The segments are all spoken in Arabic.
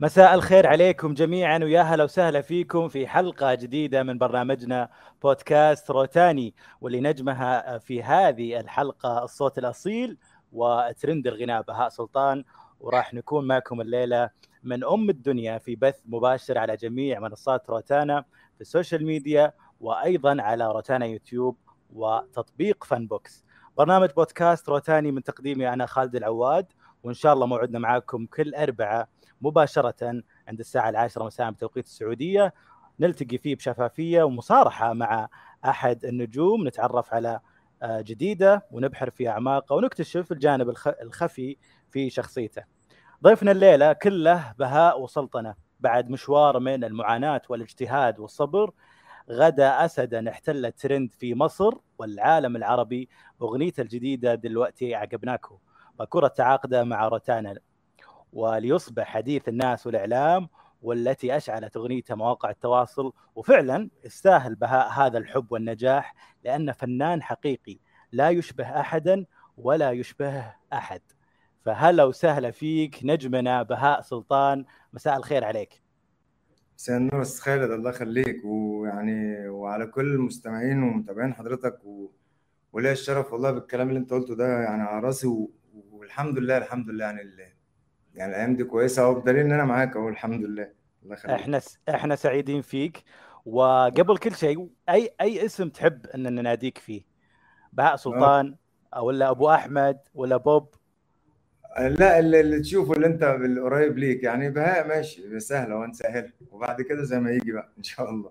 مساء الخير عليكم جميعا ويا هلا وسهلا فيكم في حلقة جديدة من برنامجنا بودكاست روتاني واللي نجمها في هذه الحلقة الصوت الأصيل وترند الغناء بهاء سلطان وراح نكون معكم الليلة من أم الدنيا في بث مباشر على جميع منصات روتانا في السوشيال ميديا وأيضا على روتانا يوتيوب وتطبيق فان بوكس برنامج بودكاست روتاني من تقديمي أنا خالد العواد وإن شاء الله موعدنا معاكم كل أربعة مباشرة عند الساعة العاشرة مساء بتوقيت السعودية. نلتقي فيه بشفافية ومصارحة مع أحد النجوم نتعرف على جديدة ونبحر في أعماقه ونكتشف الجانب الخفي في شخصيته. ضيفنا الليلة كله بهاء وسلطنة بعد مشوار من المعاناة والاجتهاد والصبر غدا أسدا احتل الترند في مصر والعالم العربي أغنيته الجديدة دلوقتي عقبناكو باكورة تعاقدة مع روتانا وليصبح حديث الناس والإعلام والتي أشعلت أغنيته مواقع التواصل. وفعلا يستاهل بهاء هذا الحب والنجاح لأنه فنان حقيقي لا يشبه احدا ولا يشبه أحد. فهلا وسهلا فيك نجمنا بهاء سلطان مساء الخير عليك. مساء النور أستاذ خالد الله يخليك. ويعني وعلى كل المستمعين ومتابعين حضرتك و... وليا الشرف والله بالكلام اللي انت قلته ده يعني على راسي و... والحمد لله الحمد لله يعني اللي يعني الأيام دي كويسة أهو. بدليل إن أنا معاك أهو الحمد لله. الله يخليك. إحنا س... إحنا سعيدين فيك. وقبل كل شيء أي أي اسم تحب ان نناديك فيه؟ بهاء سلطان أه. ولا أبو أحمد ولا بوب؟ لا اللي, اللي تشوفه اللي انت القريب ليك يعني بهاء ماشي سهله ونسهل وبعد كده زي ما يجي بقى إن شاء الله.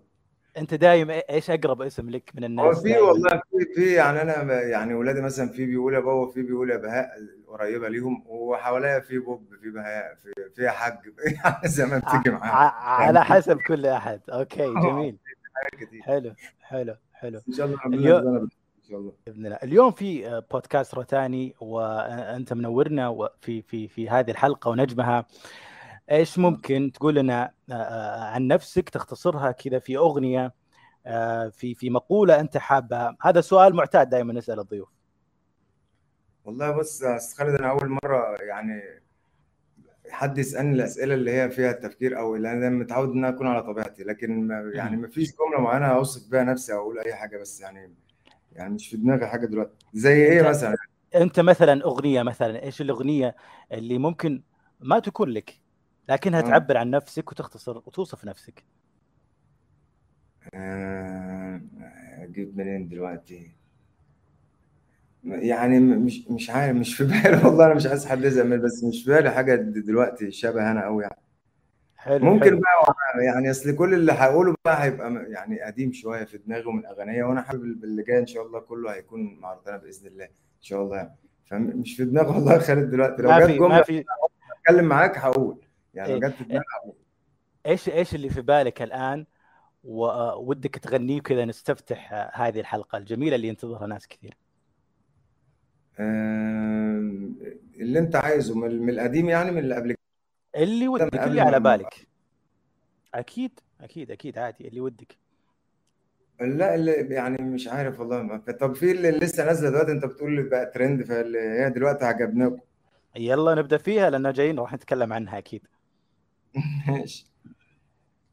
انت دايم إيش أقرب اسم لك من الناس؟ هو في والله في في يعني أنا يعني ولادي مثلا في بيقول يا بابا في بيقول يا بهاء قريبة ليهم وحواليا في بوب في بهاء في في حاج يعني زي ما بتيجي معاهم. على حسب كل أحد. أوكي جميل. حلو حلو حلو. إن شاء الله اليوم الله. بإذن الله. اليوم في بودكاست روتاني وأنت منورنا في في في هذه الحلقة ونجمها. إيش ممكن تقول لنا عن نفسك تختصرها كذا في أغنية في في مقولة أنت حابها؟ هذا سؤال معتاد دائما نسأل الضيوف. والله بص أستاذ خالد أنا أول مرة يعني حد يسألني الأسئلة اللي هي فيها التفكير أو اللي أنا متعود إن أكون على طبيعتي لكن يعني ما فيش جملة معينة أوصف بيها نفسي أو أقول أي حاجة بس يعني يعني مش في دماغي حاجة دلوقتي. زي إيه مثلا؟ أنت مثلا أغنية مثلا إيش الأغنية اللي ممكن ما تكون لك لكنها م. تعبر عن نفسك وتختصر وتوصف نفسك؟ أجيب منين دلوقتي؟ يعني مش مش عارف مش في بالي والله أنا مش عايز حد يزعل بس مش في بالي حاجة دلوقتي شبه أنا قوي يعني. حلو ممكن حلو. بقى يعني أصل كل اللي هقوله بقى هيبقى يعني قديم شوية في دماغي ومن أغنية وأنا حابب اللي جاي إن شاء الله كله هيكون مع ربنا بإذن الله إن شاء الله يعني. فمش في دماغي والله خالد دلوقتي لو جت جملة أتكلم معاك هقول يعني لو جت في دماغي هقول. إيش إيش اللي في بالك الآن؟ وودك تغنيه كذا نستفتح هذه الحلقة الجميلة اللي ينتظرها ناس كثير. اللي أنت عايزه من القديم يعني من اللي قبل اللي ودك اللي على بالك. أكيد أكيد أكيد عادي اللي ودك. لا اللي يعني مش عارف والله. طب في اللي لسه نازلة دلوقتي؟ أنت بتقول بقى ترند فاللي هي دلوقتي عجبناكم. يلا نبدأ فيها لأن جايين راح نتكلم عنها أكيد. ماشي.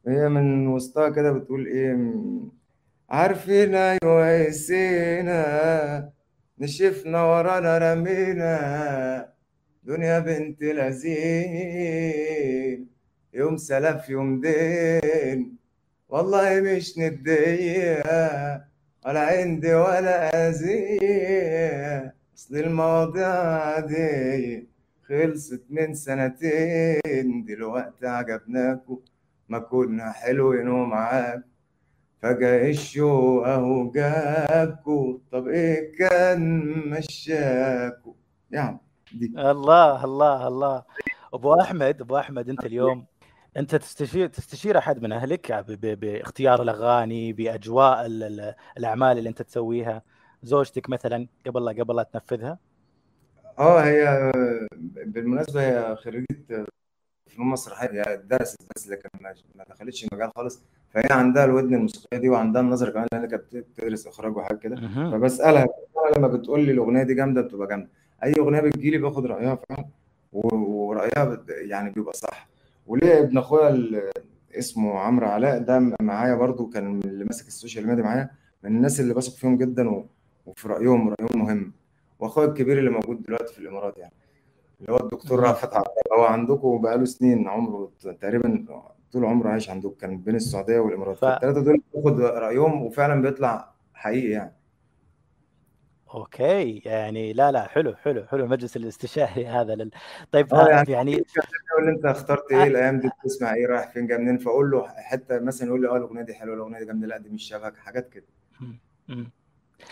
هي من وسطها كده بتقول إيه؟ عارفين أيوه نشفنا ورانا رمينا. دنيا بنت لذين يوم سلف يوم دين. والله مش ندية ولا عندي ولا أذية. أصل المواضيع عادية خلصت من سنتين. دلوقتي عجبناكوا ما كنا حلوين ومعاك. فجأة الشوق أهو جابكوا طب إيه كان مشاكوا يعني دي الله الله الله أبو أحمد أبو أحمد أنت اليوم أنت تستشير تستشير أحد من أهلك. باختيار الأغاني بأجواء ال... الأعمال اللي أنت تسويها زوجتك مثلا قبل لا قبل لا تنفذها آه هي بالمناسبة هي خريجة فنون مسرحيه هي درست بس لكن ما دخلتش المجال خالص فهي عندها الودن الموسيقية دي وعندها النظره كمان لأن كانت بتدرس إخراج وحاجة كده. فبسألها لما بتقول لي الأغنية دي جامدة بتبقى جامدة أي أغنية بتجيلي باخد رأيها فعلا. ورأيها يعني بيبقى صح. وليه ابن أخويا اسمه عمرو علاء ده معايا برضو كان اللي ماسك السوشيال ميديا معايا من الناس اللي بثق فيهم جدا و- وفي رأيهم رأيهم مهم. وأخويا الكبير اللي موجود دلوقتي في الإمارات يعني اللي هو الدكتور. رافت عبد هو عندكم بقاله سنين عمره تقريبا طول عمره عايش عندكم كان بين السعودية والإمارات. ف فالثلاثه دول باخد رأيهم وفعلا بيطلع حقيقي يعني. أوكي يعني لا لا حلو حلو حلو المجلس الاستشاري هذا لل... طيب آه آه، يعني يعني يقول لي أنت اخترت إيه آه، الأيام دي؟ بتسمع إيه؟ رايح فين؟ جاي منين؟ فاقول له حتى مثلا يقول لي آه الأغنية دي حلوة الأغنية دي جامدة لأ دي مش شبهك حاجات كده.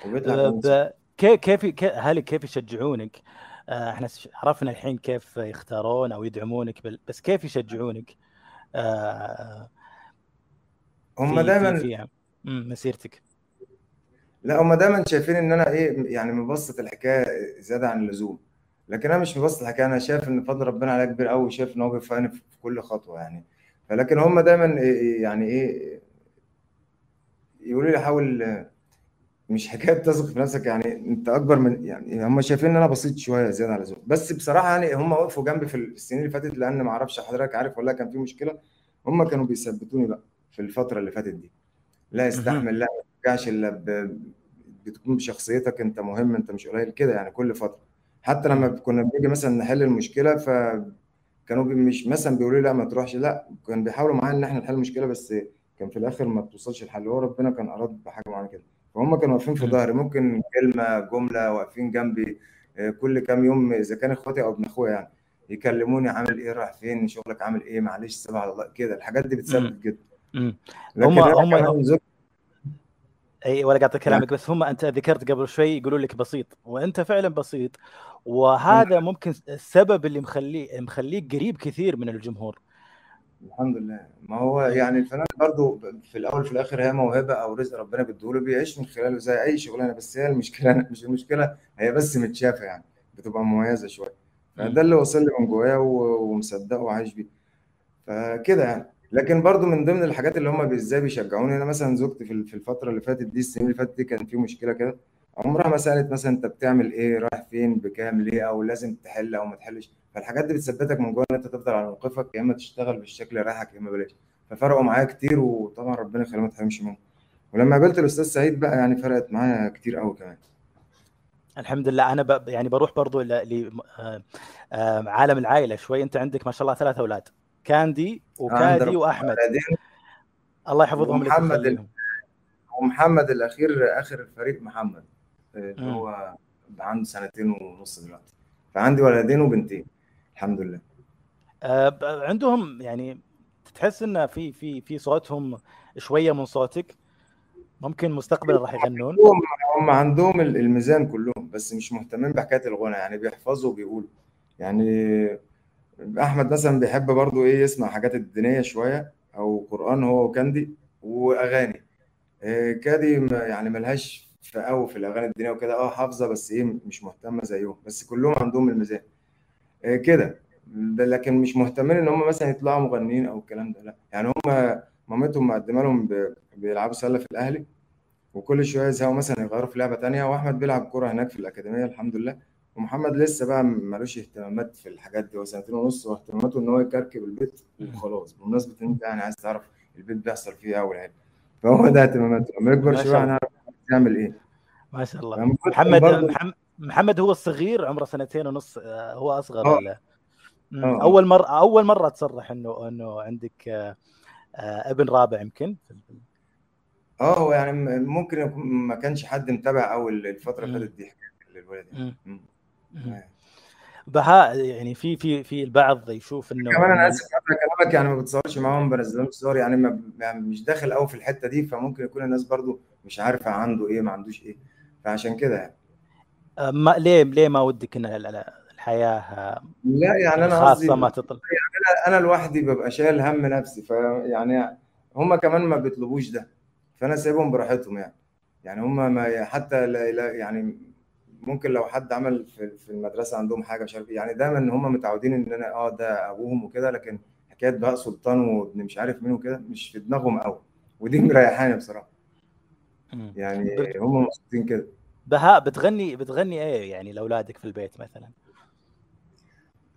وبيطلع ب... كمان صح ب... كيف كيف هل كيف يشجعونك؟ آه، إحنا عرفنا الحين كيف يختارون أو يدعمونك بل... بس كيف يشجعونك؟ آه، هم في في مسيرتك. لا هم دايما شايفين إن أنا إيه يعني مبسط الحكاية زيادة عن اللزوم. لكن أنا مش مبسط الحكاية أنا شايف إن فضل ربنا عليا كبير قوي شايف إن هو بيوفقني في كل خطوة يعني. فلكن هم دايما إيه- إيه يعني إيه يقولوا لي حاول مش حكاية تثق في نفسك يعني أنت أكبر من يعني هم شايفين إن أنا بسيط شوية زيادة على اللزوم. بس بصراحة يعني هم وقفوا جنبي في السنين اللي فاتت لأن ما أعرفش حضرتك عارف ولا كان في مشكلة. هم كانوا بيثبتوني بقى في الفترة اللي فاتت دي. لا. استحمل لا ترجعش إلا ب... بتكون بشخصيتك أنت مهم أنت مش قليل كده يعني كل فترة حتى لما. كنا بنيجي مثلا نحل المشكلة فكانوا بي مش مثلا بيقولوا لي لا ما تروحش لا كانوا بيحاولوا معايا إن إحنا نحل المشكلة بس كان في الآخر ما بتوصلش الحل هو ربنا كان أراد بحاجة معينة كده فهم كانوا واقفين في. ظهري ممكن كلمة جملة واقفين جنبي آه، كل كام يوم إذا كان إخواتي أو ابن أخويا يعني يكلموني عامل إيه رايح فين شغلك عامل إيه معلش سيبها على الله كده الحاجات دي. بتثبت جدا. هم لكن أنا هم كمان زوجتي أي ولا قاطع كلامك بس هم أنت ذكرت قبل شوي يقولوا لك بسيط وأنت فعلا بسيط الحمد وهذا ممكن السبب اللي مخليه مخليك قريب كثير من الجمهور. الحمد لله. ما هو. يعني الفنان برضو في الأول في الآخر هي موهبة أو رزق ربنا بيديهوله بيعيش من خلاله زي أي شغلانة بس هي المشكلة مش المشكلة هي بس متشافة يعني بتبقى مميزة شوية. فده. اللي وصل لي من جوايا ومصدقه وعايش بيه. فكده يعني. لكن برضو من ضمن الحاجات اللي هم إزاي بيشجعوني أنا مثلا زوجتي في الفترة اللي فاتت دي السنين اللي فاتت دي كان في مشكلة كده عمرها ما سألت مثلا أنت بتعمل إيه رايح فين بكام ليه أو لازم تحل أو ما تحلش. فالحاجات دي بتثبتك من جوه إن أنت تفضل على موقفك يا إما تشتغل بالشكل اللي رايحك يا إما بلاش. ففرقوا معايا كتير وطبعا ربنا يخليهم ما تحرمش منهم. ولما قابلت الأستاذ سعيد بقى يعني فرقت معايا كتير قوي كمان. الحمد لله. أنا ب... يعني بروح برضو لعالم العائلة شوي. أنت عندك ما شاء الله ثلاث أولاد. كاندي وكادي وأحمد. الله يحفظهم لك ومحمد الأخير آخر الفريق محمد اللي مم. هو عنده سنتين ونص دلوقتي. فعندي ولدين وبنتين الحمد لله. آه، عندهم يعني تحس إن في في في صوتهم شوية من صوتك. ممكن مستقبلا راح يغنون. هم هم عندهم ال- الميزان كلهم بس مش مهتمين بحكاية الغنى يعني بيحفظوا وبيقولوا. يعني أحمد مثلا بيحب برضو إيه يسمع حاجات الدينية شوية أو قرآن هو وكاندي وأغاني. إيه كادي ما- يعني ملهاش في قوي في الأغاني الدينية وكده. آه حافظة بس إيه مش مهتمة زيهم. بس كلهم عندهم الميزان إيه كده. ده لكن مش مهتمين إن هم مثلا يطلعوا مغنيين أو الكلام ده لأ. يعني هم مامتهم مقدمة لهم بيلعبوا سلة في الأهلي وكل شوية يزهقوا مثلا يغيروا في لعبة تانية. وأحمد بيلعب كورة هناك في الأكاديمية الحمد لله. ومحمد لسه بقى ملوش اهتمامات في الحاجات دي. هو سنتين ونص واهتماماته إن هو يكركب البيت وخلاص. بمناسبة إن أنت يعني عايز تعرف البيت بيحصل فيه إيه والعيب فهو ده اهتماماته. لما يكبر شوية هنعرف يعمل إيه. ما شاء الله. محمد برضه محمد هو الصغير عمره سنتين ونص آه، هو أصغر مم. آه. آه أول مره أول مرة تصرح انه إنه عندك آه، آه، ابن رابع يمكن. آه يعني ممكن ما كانش حد متابع أول الفترة اللي. فاتت دي الولد يعني. آه. بهاء يعني في في في البعض يشوف إنه كمان أنا آسف قطع كلامك يعني ما بتصورش معاهم بنزل لهم صور يعني, ما يعني مش داخل قوي في الحتة دي فممكن يكون الناس برضو مش عارفة عنده إيه ما عندوش إيه. فعشان كده يعني. آه، ما ليه ليه ما ودك إن ال- ال- الحياة آه، لا يعني أنا قصدي ما تطل؟ أنا أنا لوحدي ببقى شايل هم نفسي فيعني هم كمان ما بيطلبوش ده فأنا سايبهم براحتهم يعني. يعني هم ما حتى لا لا يعني ممكن لو حد عمل في في المدرسة عندهم حاجة مش عارف إيه، يعني دايما إن هم متعودين إن أنا آه ده أبوهم وكده لكن حكاية بقى سلطان وابن مش عارف مين وكده مش في دماغهم قوي ودي مريحاني بصراحة. يعني هم مبسوطين كده. بهاء بتغني بتغني إيه يعني لأولادك في البيت مثلا؟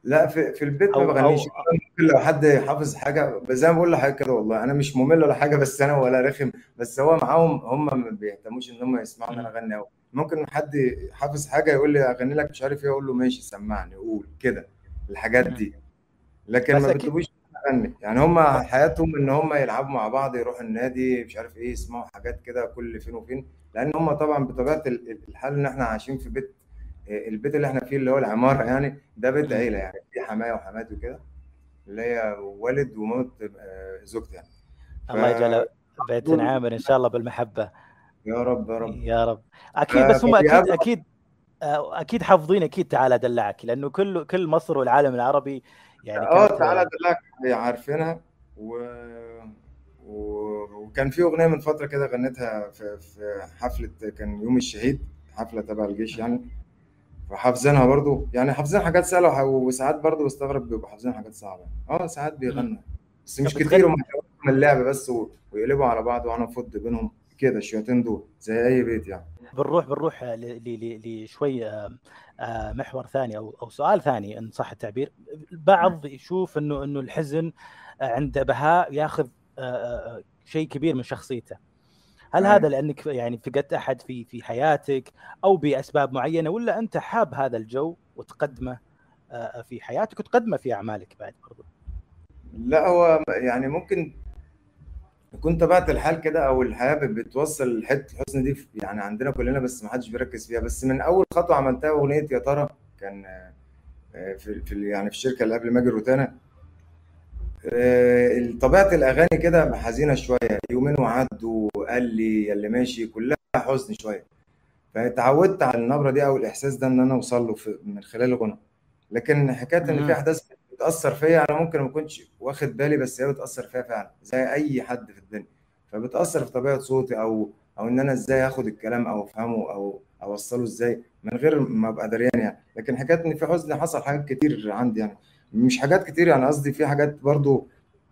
لا في في البيت ما بغنيش. ممكن لو حد حافظ حاجة بس زي ما بقول لحضرتك كده والله أنا مش ممل ولا حاجة بس أنا ولا رخم. بس هو معاهم هم ما بيهتموش إن هم يسمعوا إن أنا أغني قوي ممكن حد حافظ حاجة يقول لي أغني لك مش عارف إيه أقول له ماشي سمعني قول كده الحاجات دي. لكن ما بيطلبوش اغني يعني هم حياتهم إن هم يلعبوا مع بعض يروحوا النادي مش عارف إيه يسمعوا حاجات كده كل فين وفين. لأن هم طبعا بطبيعة ال- الحال إن إحنا عايشين في بيت البيت اللي إحنا فيه اللي هو العمارة يعني ده بيت. عيلة يعني في حماية وحماتي وكده اللي هي والد ومامة آه، زوجتي يعني. الله يجعل بيت عامر إن شاء الله بالمحبة. يا رب يا رب. يا رب. أكيد بس هم أكيد أكيد آه، أكيد حافظين أكيد تعال ادلعك لأنه كل كل مصر والعالم العربي يعني آه تعالى ادلعك عارفينها. و... و... وكان في أغنية من فترة كده غنيتها في في حفلة كان يوم الشهيد حفلة تبع الجيش يعني. فحافظينها برضو. يعني حافظين حاجات سهلة وساعات برضو بستغرب بيبقوا حافظين حاجات صعبة. آه ساعات بيغنوا بس مش كتير هم من اللعب بس و... ويقلبوا على بعض وأنا أفض بينهم. كده الشويتين دول زي أي بيت يعني. بنروح بنروح ل- لشوي آه، آه، محور ثاني أو أو سؤال ثاني إن صح التعبير. البعض يشوف انه إنه الحزن آه، عند بهاء ياخذ آه، آه، آه، شيء كبير من شخصيته. هل أي. هذا لأنك يعني فقدت أحد في في حياتك أو بأسباب معينة ولا أنت حاب هذا الجو وتقدمه آه، في حياتك وتقدمه في أعمالك بعد برضو؟ لا هو يعني ممكن يكون طبيعة الحال كده أو الحياة بتوصل حتة الحزن دي يعني عندنا كلنا بس ما حدش بيركز فيها. بس من أول خطوة عملتها أغنية يا ترى كان آه، في في يعني في الشركة اللي قبل ما أجي روتانا آه، طبيعة الأغاني كده حزينة شوية. يومين وعدوا قال لي يا اللي ماشي كلها حزن شوية. فتعودت على النبرة دي أو الإحساس ده إن أنا أوصل له من خلال الغنى. لكن حكاية إن. في أحداث بتأثر فيا أنا ممكن ما أكونش واخد بالي بس هي بتأثر فيا فعلا زي أي حد في الدنيا. فبتأثر في طبيعة صوتي أو أو إن أنا إزاي آخد الكلام أو أفهمه أو أوصله إزاي من غير ما أبقى دريان يعني. لكن حكاية إن في حزن حصل حاجات كتير عندي يعني. مش حاجات كتير يعني قصدي في حاجات برضو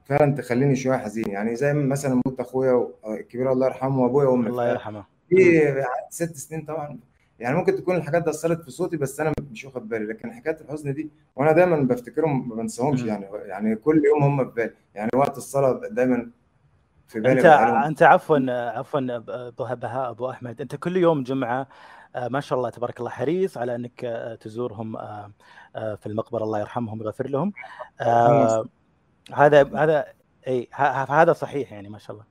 فعلا تخليني شوية حزين يعني. زي مثلا موت أخويا الكبير الله يرحمه وأبويا وأمي. الله يرحمه. في ست سنين طبعا يعني ممكن تكون الحاجات دي أثرت في صوتي بس أنا مش واخد بالي. لكن حكاية الحزن دي وأنا دايما بفتكرهم ما بنساهمش. يعني يعني كل يوم هم في بالي. يعني وقت الصلاة دايما في بالي أنت. أنت عفوا عفوا بهاء أبو أحمد. أنت كل يوم جمعة آه، ما شاء الله تبارك الله حريص على أنك آه، تزورهم آه، في المقبرة. الله يرحمهم ويغفر لهم. هذا هذا إي هذا صحيح يعني ما شاء الله.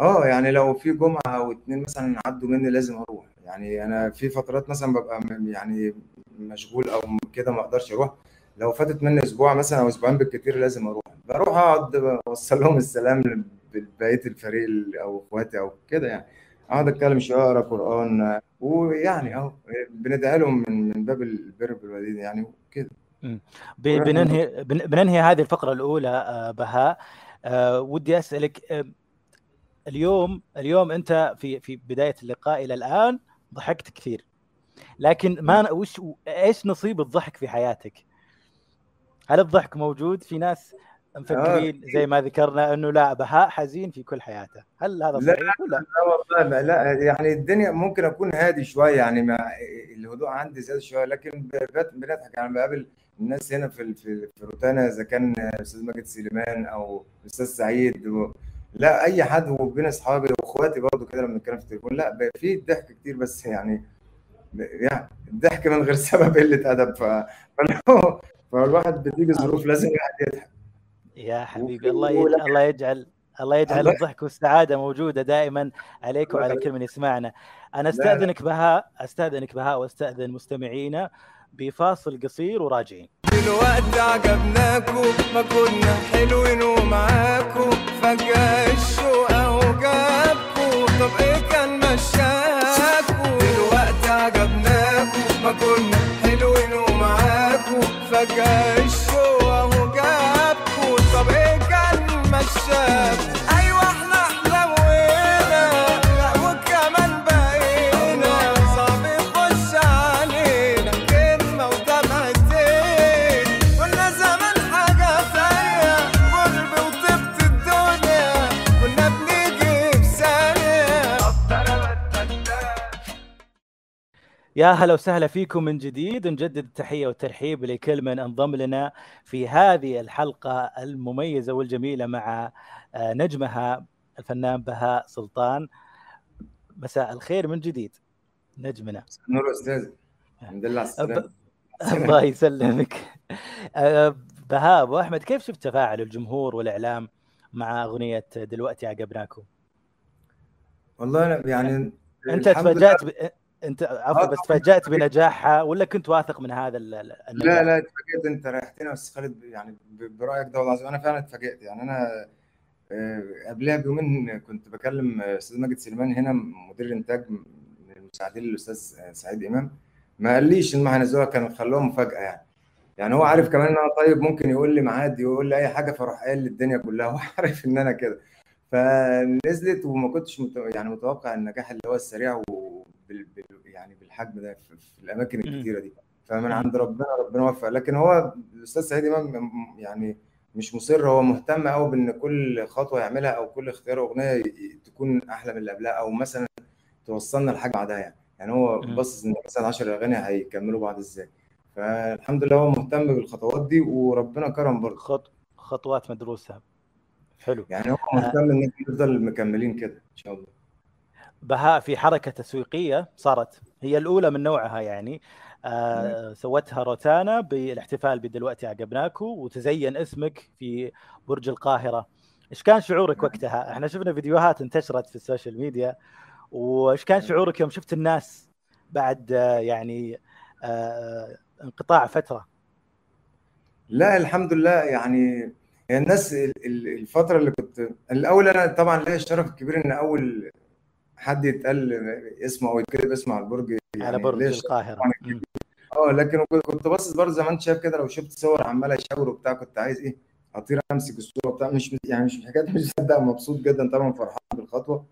آه يعني لو في جمعة أو اتنين مثلا عدوا مني لازم أروح. يعني أنا في فترات مثلا ببقى م- يعني مشغول أو كده ما أقدرش أروح. لو فاتت مني أسبوع مثلا أو أسبوعين بالكتير لازم أروح. بروح أقعد أوصل لهم السلام لبقيه الفريق ال- أو إخواتي أو كده يعني. أقعد أتكلم شوية أقرأ قرآن ويعني أهو بندعي لهم من من باب البر بالوالدين يعني وكده. ب- بننهي بن- بننهي هذه الفقرة الأولى آه، بهاء. آه، ودي أسألك آه، اليوم اليوم انت في في بداية اللقاء إلى الآن ضحكت كثير لكن ما وش إيش نصيب الضحك في حياتك؟ هل الضحك موجود؟ في ناس مفكرين زي ما ذكرنا إنه لا بهاء حزين في كل حياته، هل هذا لا، صحيح ولا؟ لا والله لا يعني الدنيا ممكن أكون هادي شوية يعني ما الهدوء عندي زاد شوية لكن بنضحك يعني بقابل الناس هنا في في في روتانا إذا كان أستاذ ماجد سليمان أو أستاذ سعيد و... لا أي حد وبين أصحابي وإخواتي برضو كده لما بنتكلم في التليفون لا بقى في ضحك كتير بس يعني يعني الضحك من غير سبب قلة أدب فالواحد بتيجي ظروف لازم الواحد يضحك يا حبيبي الله يجعل الله يجعل الله يجعل الضحك والسعادة موجودة دائما عليك وعلى. كل من يسمعنا. أنا. أستأذنك بهاء أستأذنك بهاء وأستأذن مستمعينا بفاصل قصير وراجعين. دلوقتي عجبناكو ما كنا حلوين ومعاكو. فجأة الشوق أهو جابكو. طب إيه كان مشاكو؟ دلوقتي عجبناكو ما كنا حلوين ومعاكو. فجأة يا هلا وسهلا فيكم من جديد. نجدد التحية والترحيب لكل من انضم لنا في هذه الحلقة المميزة والجميلة مع آه، نجمها الفنان بهاء سلطان. مساء الخير من جديد نجمنا. نور أستاذ. الحمد لله الله يسلمك. آه، بهاء أبو أحمد كيف شفت تفاعل الجمهور والإعلام مع أغنية دلوقتي عقبناكم؟ والله يعني أنت تفاجأت ب... انت عفوا آه، بس. تفاجأت بنجاحها ولا كنت واثق من هذا ال- ال- النجاح؟ لا لا اتفاجئت. انت ريحتنا بس خالد يعني برأيك ده والله العظيم. أنا فعلا اتفاجئت. يعني أنا آه، قبلها بيومين كنت بكلم أستاذ ماجد سليمان هنا مدير انتاج من المساعدين للأستاذ سعيد إمام. ما قاليش إن هنزلوها كان خلوها مفاجأة يعني. يعني هو عارف كمان إن أنا طيب ممكن يقول لي ميعاد يقول لي أي حاجة فاروح قايل للدنيا كلها. هو عارف إن أنا كده. فنزلت وما كنتش مت... يعني متوقع النجاح اللي هو السريع وبال... يعني بالحجم ده في, في الأماكن. الكتيرة دي. فمن. عند ربنا ربنا وفق. لكن هو الأستاذ سعيد إمام يعني مش مصر هو مهتم قوي بإن كل خطوة يعملها أو كل اختيار أغنية تكون أحلى من اللي قبلها أو مثلا توصلنا لحاجة بعدها يعني. يعني هو. باصص إن مثلا 10 أغاني هيكملوا بعض إزاي. فالحمد لله هو مهتم بالخطوات دي وربنا كرم برضه. خط... خطوات مدروسة. حلو. يعني هو مهتم إن نفضل مكملين كده إن شاء الله. بهاء في حركة تسويقية صارت. هي الأولى من نوعها يعني. آه سوتها روتانا بالاحتفال بدلوقتي عقبناكو وتزين اسمك في برج القاهرة. إيش كان شعورك وقتها؟ إحنا شفنا فيديوهات انتشرت في السوشيال ميديا. وإيش كان شعورك يوم شفت الناس بعد آه يعني آه انقطاع فترة؟ لا الحمد لله. يعني الناس ال- ال- الفترة اللي كنت الأول أنا طبعا ليا الشرف الكبير إن أول حد يتقال اسمه أو يتكتب اسمه على البرج على يعني برج ليا الشرف القاهرة. آه لكن كنت باصص برضه زي ما انت شايف كده لو شفت صور عمال اشاور وبتاع كنت عايز إيه أطير أمسك الصورة بتاع مش يعني مش حكايه مش مصدق مبسوط جدا طبعا فرحان بالخطوة.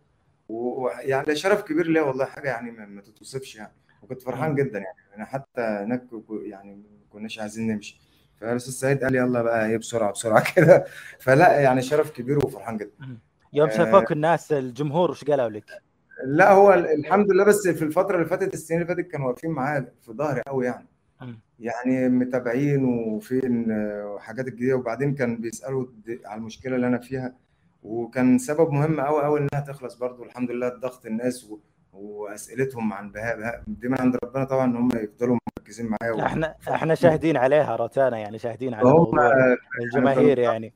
ويعني شرف كبير ليا والله حاجة يعني ما, تتوصفش يعني. وكنت فرحان. جدا يعني. أنا حتى هناك يعني ما كناش عايزين نمشي. فالأستاذ سعيد قال يلا بقى إيه بسرعة بسرعة كده. فلا يعني شرف كبير وفرحان جدا. يوم آه. شافوك الناس الجمهور وش قالوا لك؟ لا هو ال- الحمد لله بس في الفترة اللي فاتت السنين اللي فاتت كانوا واقفين معايا في ظهري قوي يعني. يعني متابعين وفين وحاجات الجديدة وبعدين كان بيسألوا على المشكلة اللي أنا فيها. وكان سبب مهم قوي قوي إنها تخلص برضو الحمد لله ضغط الناس و... وأسئلتهم عن بهاء بهاء دي من عند ربنا طبعا إن هم يفضلوا مركزين معايا. و... إحنا إحنا شاهدين عليها روتانا يعني شاهدين على الجماهير يعني.